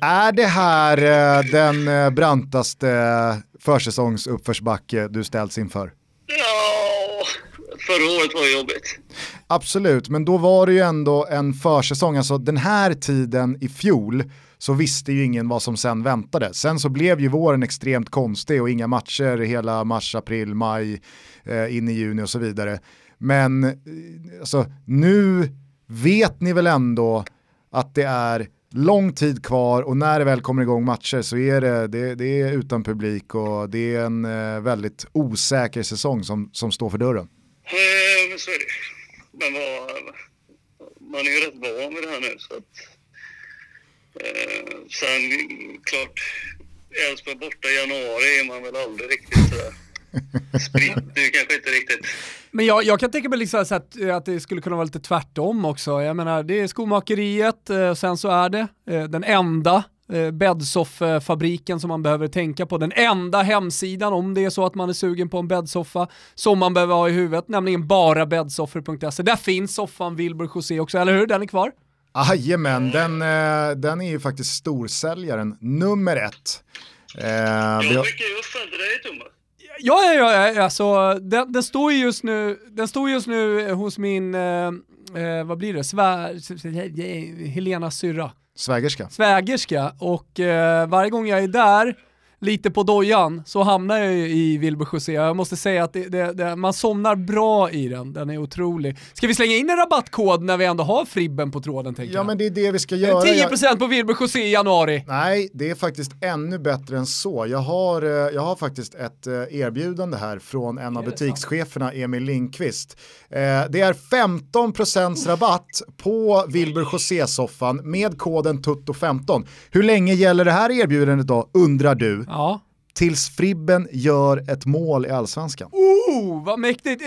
Är det här eh, den eh, brantaste försäsongsuppförsbacke du ställts inför? Ja, förra året var jobbigt. Absolut, men då var det ju ändå en försäsong, alltså den här tiden i fjol så visste ju ingen vad som sen väntade. Sen så blev ju våren extremt konstig och inga matcher hela mars, april, maj, eh, in i juni och så vidare. Men eh, alltså, nu vet ni väl ändå att det är lång tid kvar och när det väl kommer igång matcher så är det, det, det är utan publik och det är en eh, väldigt osäker säsong som, som står för dörren. Eh, Men så är det. Men vad, man är ju rätt van vid det här nu så att... Eh, sen klart, Elfsborg borta i januari är man väl aldrig riktigt sådär spritt. Det är kanske inte riktigt. Men jag, jag kan tänka mig liksom att, att det skulle kunna vara lite tvärtom också. Jag menar, det är skomakeriet, eh, sen så är det eh, den enda eh, som man behöver tänka på. Den enda hemsidan om det är så att man är sugen på en bäddsoffa som man behöver ha i huvudet, nämligen bara bäddsoffor.se. Där finns soffan Wilbur José också, eller hur? Den är kvar? Jajamän, den, eh, den är ju faktiskt storsäljaren nummer ett. Eh, Jag skickar ju upp den till dig Thomas. Ja, ja, ja, ja alltså, den, den står ju just nu, den står just nu hos min, eh, eh, vad blir det, Svär, Helena syrra. svägerska. svägerska och eh, varje gång jag är där, lite på dojan, så hamnar jag ju i Wilbur José. Jag måste säga att det, det, det, man somnar bra i den, den är otrolig. Ska vi slänga in en rabattkod när vi ändå har Fribben på tråden tänker Ja jag? men det är det vi ska göra. 10% på Wilbur José i januari. Nej, det är faktiskt ännu bättre än så. Jag har, eh, jag har faktiskt ett eh, erbjudande här från en av butikscheferna, Emil Lindqvist. Eh, Det är 15% rabatt på Wilbur José-soffan med koden TUTTO15. Hur länge gäller det här erbjudandet då, undrar du? Ja. Tills Fribben gör ett mål i allsvenskan. Oh, vad mäktigt.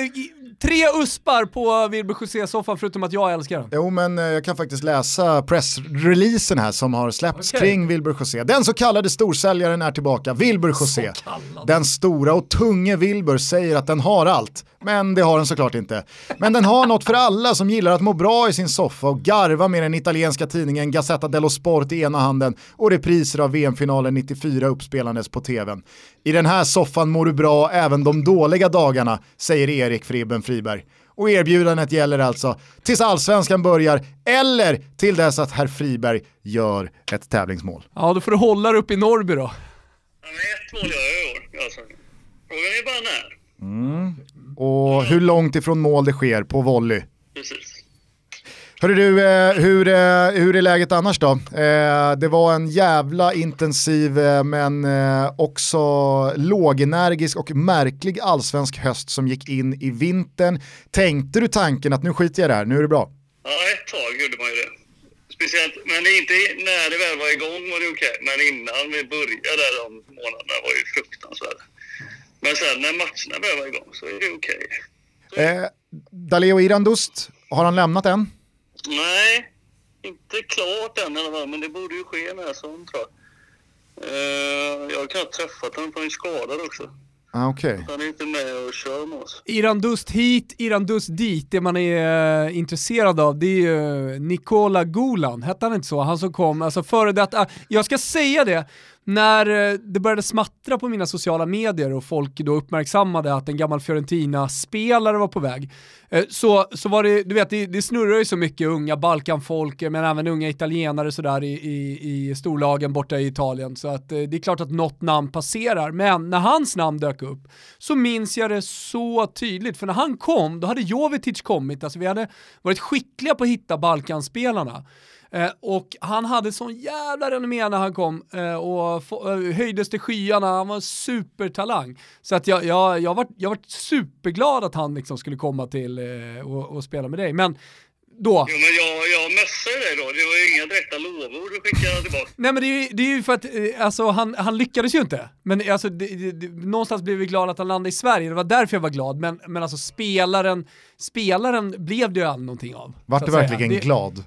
Tre uspar på Wilbur José-soffan förutom att jag älskar den. Jo men eh, jag kan faktiskt läsa pressreleasen här som har släppts Okej. kring Wilbur José. Den så kallade storsäljaren är tillbaka, Wilbur José. Den stora och tunge Wilbur säger att den har allt, men det har den såklart inte. Men den har något för alla som gillar att må bra i sin soffa och garva med den italienska tidningen Gazzetta dello Sport i ena handen och repriser av VM-finalen 94 uppspelandes på tvn. I den här soffan mår du bra även de dåliga dagarna, säger Erik Fribben Friberg. Och erbjudandet gäller alltså tills allsvenskan börjar eller till dess att herr Friberg gör ett tävlingsmål. Ja, då får du hålla dig uppe i Norrby då. Ja, men ett mål gör jag i år. Alltså. Frågan är bara när. Och hur långt ifrån mål det sker på volley. Precis. Hörru du, eh, hur, eh, hur är läget annars då? Eh, det var en jävla intensiv men också lågenergisk och märklig allsvensk höst som gick in i vintern. Tänkte du tanken att nu skiter jag i det här, nu är det bra? Ja, ett tag gjorde man ju det. Speciellt, men det inte när det väl var igång var det okej. Men innan vi började där de månaderna var ju fruktansvärda. Men sen när matcherna väl var igång så är det okej. Eh, Daleo Irandust, har han lämnat än? Nej, inte klart än i alla fall, men det borde ju ske när som tror jag. Eh, jag har knappt träffat honom för han är skadad också. Ah, Okej. Han är inte med och kör med oss. Irandust hit, Irandust dit. Det man är eh, intresserad av det är ju Nikola Gulan, hette han inte så? Han som kom, alltså före detta, jag ska säga det, när eh, det började smattra på mina sociala medier och folk då uppmärksammade att en gammal Fiorentina-spelare var på väg, eh, så, så var det, du vet, det, det snurrar ju så mycket unga Balkanfolk, eh, men även unga italienare sådär i, i, i storlagen borta i Italien, så att det är klart att något namn passerar, men när hans namn dök upp så minns jag det så tydligt, för när han kom, då hade Jovetic kommit, alltså vi hade varit skickliga på att hitta Balkanspelarna. Eh, och han hade sån jävla renommé när han kom eh, och få, eh, höjdes till skyarna, han var en supertalang. Så att jag, jag, jag, var, jag var superglad att han liksom skulle komma till eh, och, och spela med dig. Men då, Jo, men jag, jag messade dig då. Det var ju inga direkta lovord du skickade tillbaka. Nej men det är ju, det är ju för att alltså, han, han lyckades ju inte. Men alltså, det, det, det, någonstans blev vi glada att han landade i Sverige, det var därför jag var glad. Men, men alltså spelaren, spelaren blev det ju aldrig någonting av. Vart du verkligen Det- glad?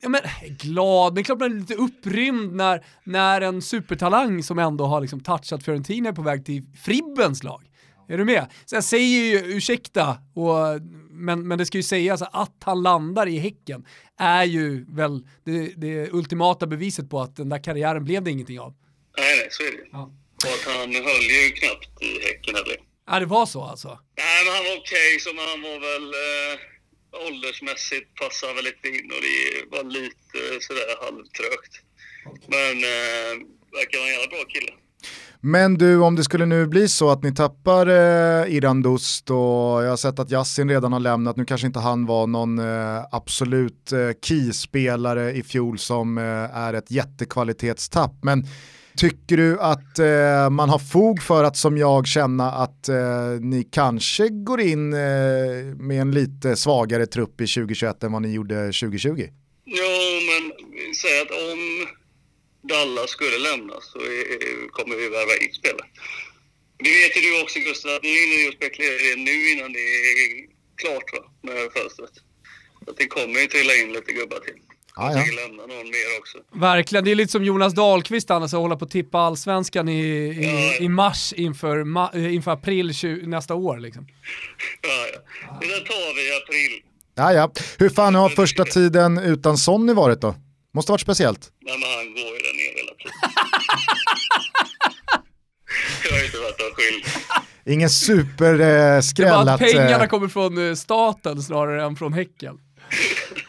Ja, men, glad, men klart man är lite upprymd när, när en supertalang som ändå har liksom touchat Fiorentina är på väg till Fribbens lag. Är du med? Så jag säger ju ursäkta, och, men, men det ska ju sägas att han landar i Häcken är ju väl det, det ultimata beviset på att den där karriären blev det ingenting av. Nej, nej, så är det. Ja. Och att han höll ju knappt i Häcken heller. Ja, det var så alltså. Nej, men han var okej, så men han var väl eh, åldersmässigt passade väl lite in och det var lite sådär halvtrögt. Men eh, verkar vara en jävla bra kille. Men du, om det skulle nu bli så att ni tappar eh, Iran Dust och jag har sett att Yassin redan har lämnat, nu kanske inte han var någon eh, absolut eh, key-spelare i fjol som eh, är ett jättekvalitetstapp, men tycker du att eh, man har fog för att som jag känna att eh, ni kanske går in eh, med en lite svagare trupp i 2021 än vad ni gjorde 2020? Ja, men säg att om Dallas skulle lämna så är, kommer vi värva in spelare. Det vet ju du också Gustav, att ni är ju och spekulera i det nu innan det är klart va, med fönstret. Så att det kommer ju trilla in lite gubbar till. Ah, ja. lämna någon mer också. Verkligen, det är lite som Jonas Dahlqvist annars att hålla på att tippa allsvenskan i, i, Ja. i mars inför, ma, eh, inför april 20, nästa år. Liksom. Ja, ja. Det där tar vi i april. Ja, ja. Hur fan har första tiden utan Sonny varit då? Måste varit speciellt. Nej, men han går ju där nere hela tiden. *laughs* Jag har inte varit av skyld. Ingen Det var superskräll att att... pengarna eh, kommer från eh, staten snarare än från Häcken. *laughs*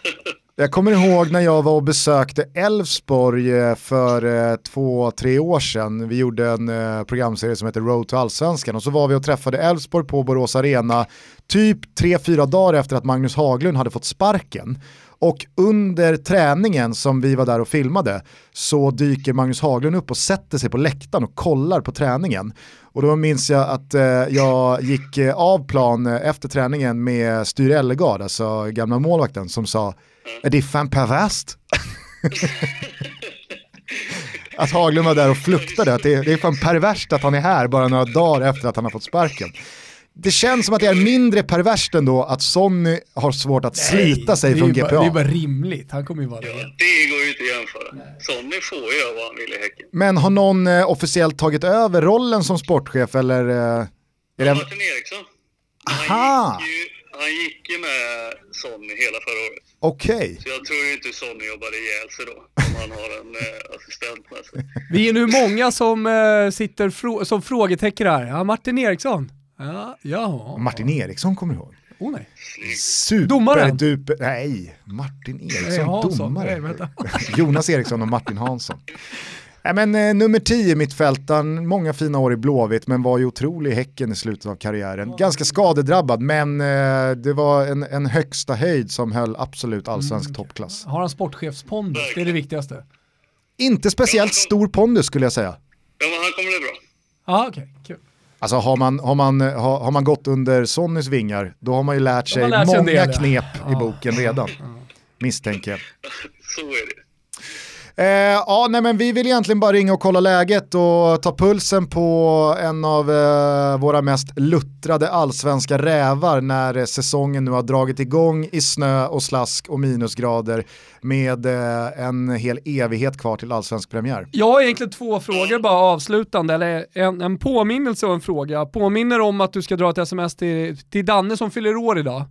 Jag kommer ihåg när jag var och besökte Elfsborg eh, för eh, två, tre år sedan. Vi gjorde en eh, programserie som heter Road to Allsvenskan och så var vi och träffade Elfsborg på Borås Arena typ tre, fyra dagar efter att Magnus Haglund hade fått sparken. Och under träningen som vi var där och filmade så dyker Magnus Haglund upp och sätter sig på läktaren och kollar på träningen. Och då minns jag att eh, jag gick eh, av plan eh, efter träningen med Styr Ellegard, alltså gamla målvakten, som sa är det fan perverst? att Haglund var där och fluktade, att det, det är fan perverst att han är här bara några dagar efter att han har fått sparken. Det känns som att det är mindre perverst ändå att Sonny har svårt att slita sig det är från ju bara, GPA. Det är bara rimligt, han kommer ju vara Ja, det. det går ju inte att jämföra. Sonny får göra vad han vill i Häcken. Men har någon eh, officiellt tagit över rollen som sportchef eller? Eh, är det... Martin Eriksson. Aha. Han gick, ju, han gick ju med Sonny hela förra året. Okej. Så jag tror ju inte Sonny jobbar ihjäl sig då. Om han har en eh, assistent med sig. *laughs* Vi är nu många som eh, sitter frå som frågetecken här. Ja, Martin Eriksson. Ja, ja. Martin Eriksson kommer du ihåg? Oh, nej. Superduper, Domaren? nej, Martin Nej, Eriksson. Nej, domare. vänta. *laughs* Jonas Eriksson och Martin Hansson. Nej, men, eh, nummer 10 mittfältaren, många fina år i Blåvitt men var ju otrolig i Häcken i slutet av karriären. Ganska skadedrabbad men eh, det var en, en högsta höjd som höll absolut allsvensk toppklass. Har han sportchefspondus? Det är det viktigaste. Inte speciellt stor pondus skulle jag säga. Ja, men han kommer bli bra. Ja, okej. Kul. Alltså har man, har, man, har, har man gått under Sonnys vingar, då har man ju lärt sig lärt sig många del, ja. knep i boken redan. Misstänker jag. *laughs* Så är det. Eh, ja, nej, men vi vill egentligen bara ringa och kolla läget och ta pulsen på en av eh, våra mest luttrade allsvenska rävar när säsongen nu har dragit igång i snö och slask och minusgrader med eh, en hel evighet kvar till allsvensk premiär. Jag har egentligen två frågor bara avslutande, eller en, en påminnelse och en fråga. Påminner om att du ska dra ett sms till, till Danne som fyller år idag.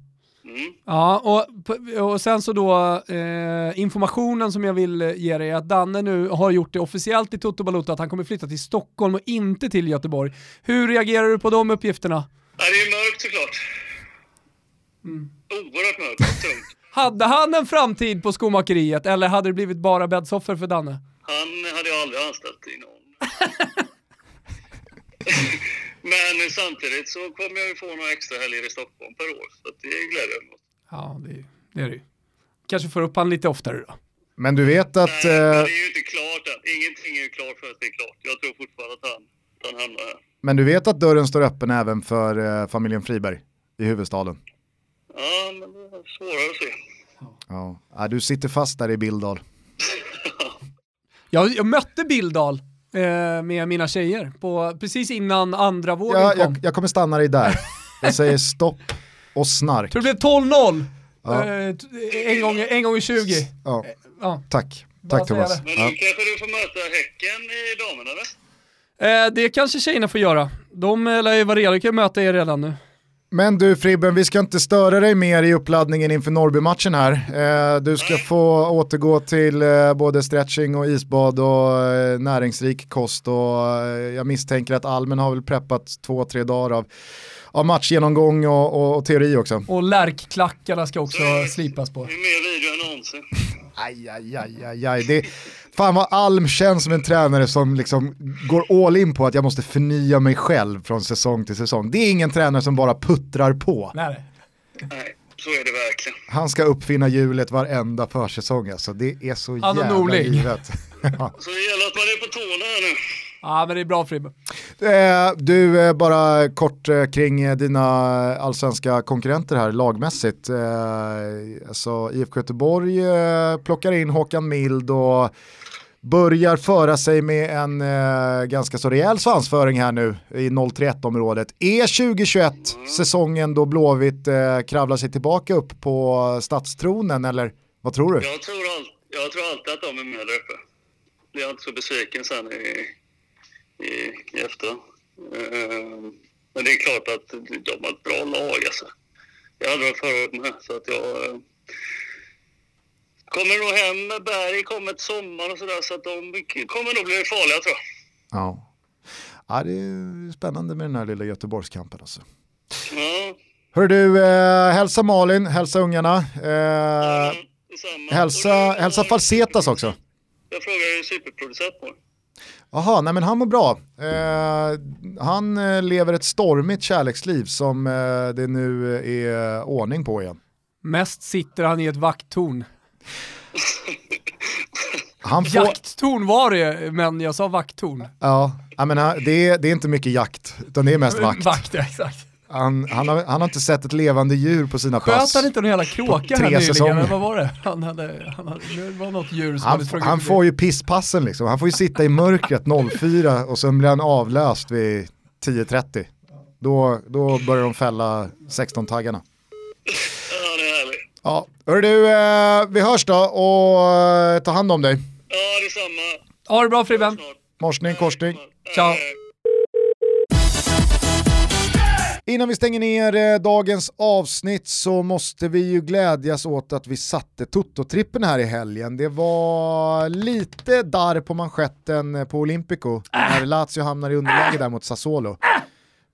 Mm. Ja, och, och sen så då eh, informationen som jag vill eh, ge dig är att Danne nu har gjort det officiellt i Toto Balotto att han kommer flytta till Stockholm och inte till Göteborg. Hur reagerar du på de uppgifterna? Ja, det är mörkt såklart. Oerhört mörkt tungt. *laughs* Hade han en framtid på skomakeriet eller hade det blivit bara bäddsoffer för Danne? Han hade jag aldrig anställt i någon. *laughs* Men samtidigt så kommer jag ju få några extra helger i Stockholm per år. Så att det mig åt. Ja, det, det är det ju. Kanske får upp han lite oftare då. Men du vet att... Nej, men Eh, det är ju inte klart än. Ingenting är ju klart förrän det är klart. Jag tror fortfarande att han, att han hamnar här. men du vet att dörren står öppen även för eh, familjen Friberg i huvudstaden. Ja, men det är svårare att se. Ja. Ja, du sitter fast där i Bildal. *laughs* Jag, jag mötte Bildal med mina tjejer på, precis innan andra vågen Ja, kom. jag, jag kommer stanna dig där. *laughs* Jag säger stopp och snark. tror det blev 12-0. Ja. Eh, en, gång, en gång i 20. Ja, Ja. tack. Bara Tack Thomas. Men Ja. nu kanske du får möta Häcken i damerna eller? Eh, det kanske tjejerna får göra. De eh, lär ju vara redo, kan möta er redan nu. Men du Fribben, vi ska inte störa dig mer i uppladdningen inför Norrby-matchen här. Eh, du ska få återgå till eh, både stretching och isbad och eh, näringsrik kost och jag misstänker att Almen har väl preppat två, tre dagar av, av matchgenomgång och, och, och teori också. Och lärkklackarna ska också slipas på. Det är mer video än någonsin. Aj, aj, aj, aj, aj. Det, fan vad Alm känns som en tränare som liksom går all in på att jag måste förnya mig själv från säsong till säsong. Det är ingen tränare som bara puttrar på. Nej, nej. Nej, så är det verkligen. Han ska uppfinna hjulet varenda försäsong alltså. Det är så Anno jävla Norling. givet. *laughs* Så det gäller att man är på tårna här nu. Ja, men det är bra Fribbe. Eh, Du, eh, bara kort eh, kring dina allsvenska konkurrenter här lagmässigt. Alltså IFK Göteborg plockar in Håkan Mild och börjar föra sig med en eh, ganska så rejäl svansföring här nu i 031-området. Är 2021 säsongen då Blåvitt eh, kravlar sig tillbaka upp på stadstronen eller vad tror du? Jag tror, all, jag tror alltid att de är med där uppe. Blir jag inte så besviken sen i, i, i efter. Uh, ehm, men det är klart att de har ett bra lag alltså. Jag hade aldrig varit året med, så att jag... uh, kommer nog hem med Berg, kommer ett sommar och sådär, så att de kommer nog bli farliga tror jag. Ja. ja, det är spännande med den här lilla Göteborgskampen alltså. Ja, Hör du, eh, hälsa Malin, hälsa ungarna. Eh, detsamma. hälsa, du- hälsa Falsetas också. Jag frågar ju superproducent på. Jaha, nej men han mår bra. Eh, han eh, lever ett stormigt kärleksliv som eh, det nu är ordning på igen. Mest sitter han i ett vakttorn. Han får, Jakttorn var det, men jag sa vakttorn. ja, jag menar, det, är, det är inte mycket jakt, utan det är mest vakt. Vakt, ja, exakt. Han, han, har, han har inte sett ett levande djur på sina Sköt pass. han inte någon jävla kråka här nyligen? säsonger. Vad var det? Han hade, han hade, det var något djur som Han, hade han får ju pisspassen liksom. Han får ju sitta i mörkret 04 och sen blir han avlöst vid 10.30. Då, då börjar de fälla 16-taggarna. Ja, det är härligt. Ja, hör du, eh, vi hörs då och eh, ta hand om dig. Ja, detsamma. Ha det bra Fribben. Morsning, korsning. Ciao. Innan vi stänger ner eh, dagens avsnitt så måste vi ju glädjas åt att vi satte Toto-trippen här i helgen. Det var lite darr på manschetten på Olympico när Lazio hamnar i underläge där mot Sassuolo.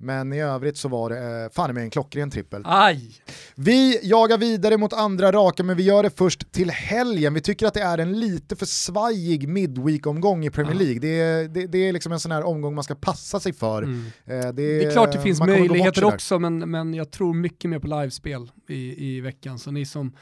Men i övrigt så var det eh, fan med en klockren trippel. Aj. Vi jagar vidare mot andra raka men vi gör det först till helgen. Vi tycker att det är en lite för svajig midweek-omgång i Premier League. Det är, det, det är liksom en sån här omgång man ska passa sig för. Eh, Det, Mm. Det är klart det finns möjligheter också, men, men jag tror mycket mer på livespel i, i veckan. Så ni som,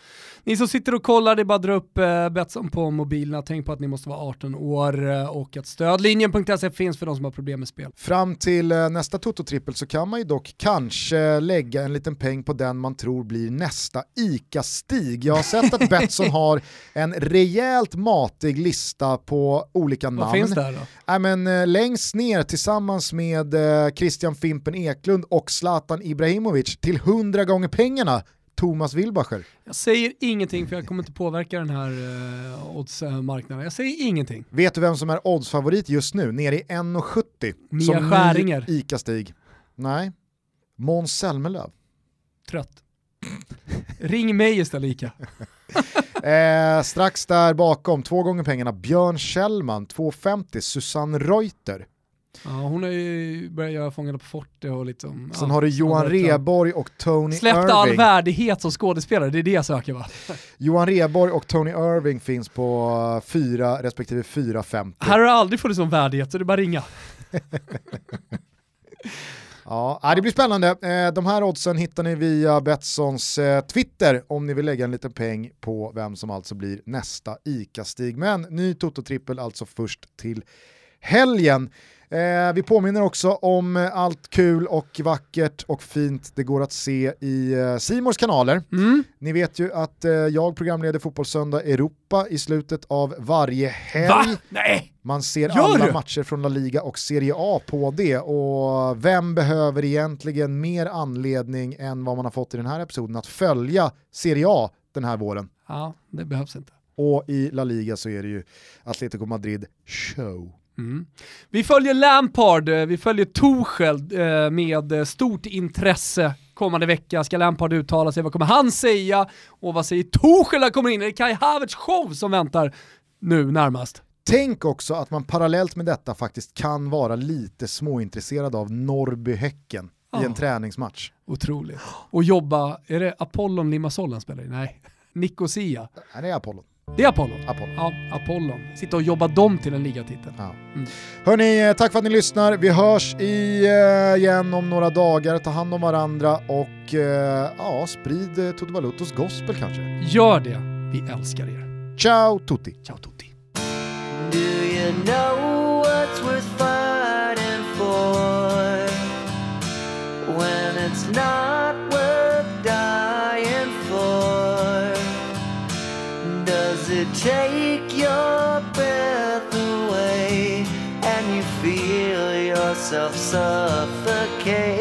ni som sitter och kollar, det är bara att dra upp eh, Betsson på mobilerna. Tänk på att ni måste vara 18 år eh, och att stödlinjen.se finns för de som har problem med spel. Fram till eh, nästa Toto-trippel trippel så kan man ju dock kanske lägga en liten peng på den man tror blir nästa ICA-Stig. Jag har sett att *laughs* Betsson har en rejält matig lista på olika namn. Vad finns där då? Äh, men, eh, längst ner tillsammans med eh, Christian Fimpen Eklund och Zlatan Ibrahimovic till 100 gånger pengarna Thomas Wilbacher. Jag säger ingenting för jag kommer inte påverka den här uh, oddsmarknaden. Jag säger ingenting. Vet du vem som är oddsfavorit just nu? Nere i 1,70. Mia som Skäringer. ICA-Stig. Nej. Måns Zelmerlöw. Trött. Ring mig istället Ica. *laughs* eh, strax där bakom, två gånger pengarna, Björn Kjellman, 2,50, Susanne Reuter. Ja, hon har ju börjat göra Fångarna på fortet och liksom... Sen har du Johan Reborg och Tony Släppte Irving. all värdighet som skådespelare, det är det jag söker va? *laughs* Johan Reborg och Tony Irving finns på 4 respektive 4,50. Här har det aldrig funnits någon värdighet så det är bara ringa. *laughs* Ja, det blir spännande. Eh, de här oddsen hittar ni via Betssons eh, Twitter om ni vill lägga en liten peng på vem som alltså blir nästa ICA-Stig. Men ny Toto-trippel alltså först till helgen. Eh, vi påminner också om allt kul och vackert och fint det går att se i Simors kanaler. Mm. Ni vet ju att eh, jag programleder Fotbollssöndag Europa i slutet av varje helg. Va? Nej! Man ser Gör alla du? matcher från La Liga och Serie A på det och vem behöver egentligen mer anledning än vad man har fått i den här episoden att följa Serie A den här våren? Ja, det behövs inte. Och i La Liga så är det ju Atletico Madrid show. Mm. Vi följer Lampard, eh, vi följer Tuchel eh, med eh, stort intresse kommande vecka. Ska Lampard uttala sig? Vad kommer han säga? Och vad säger Tuchel när kommer in? Är det Kai Havertz show som väntar nu närmast? Tänk också att man parallellt med detta faktiskt kan vara lite småintresserad av Norrby-Häcken Ja. i en träningsmatch. Otroligt. Och jobba, är det Apollon Limassol han spelar i? Nej. Nicosia. Det är Apollon. Det är Apollon. Apollon. Ja, Apollon. Sitta och jobba dem till en ligatitel. Ja. Mm. Hörni, eh, tack för att ni lyssnar. Vi hörs eh, igen om några dagar. Ta hand om varandra och eh, ja, sprid Toto Valutos gospel kanske. Gör det. Vi älskar er. Ciao tutti! Ciao tutti. Do you know what's worth fighting for when it's not myself suffocate.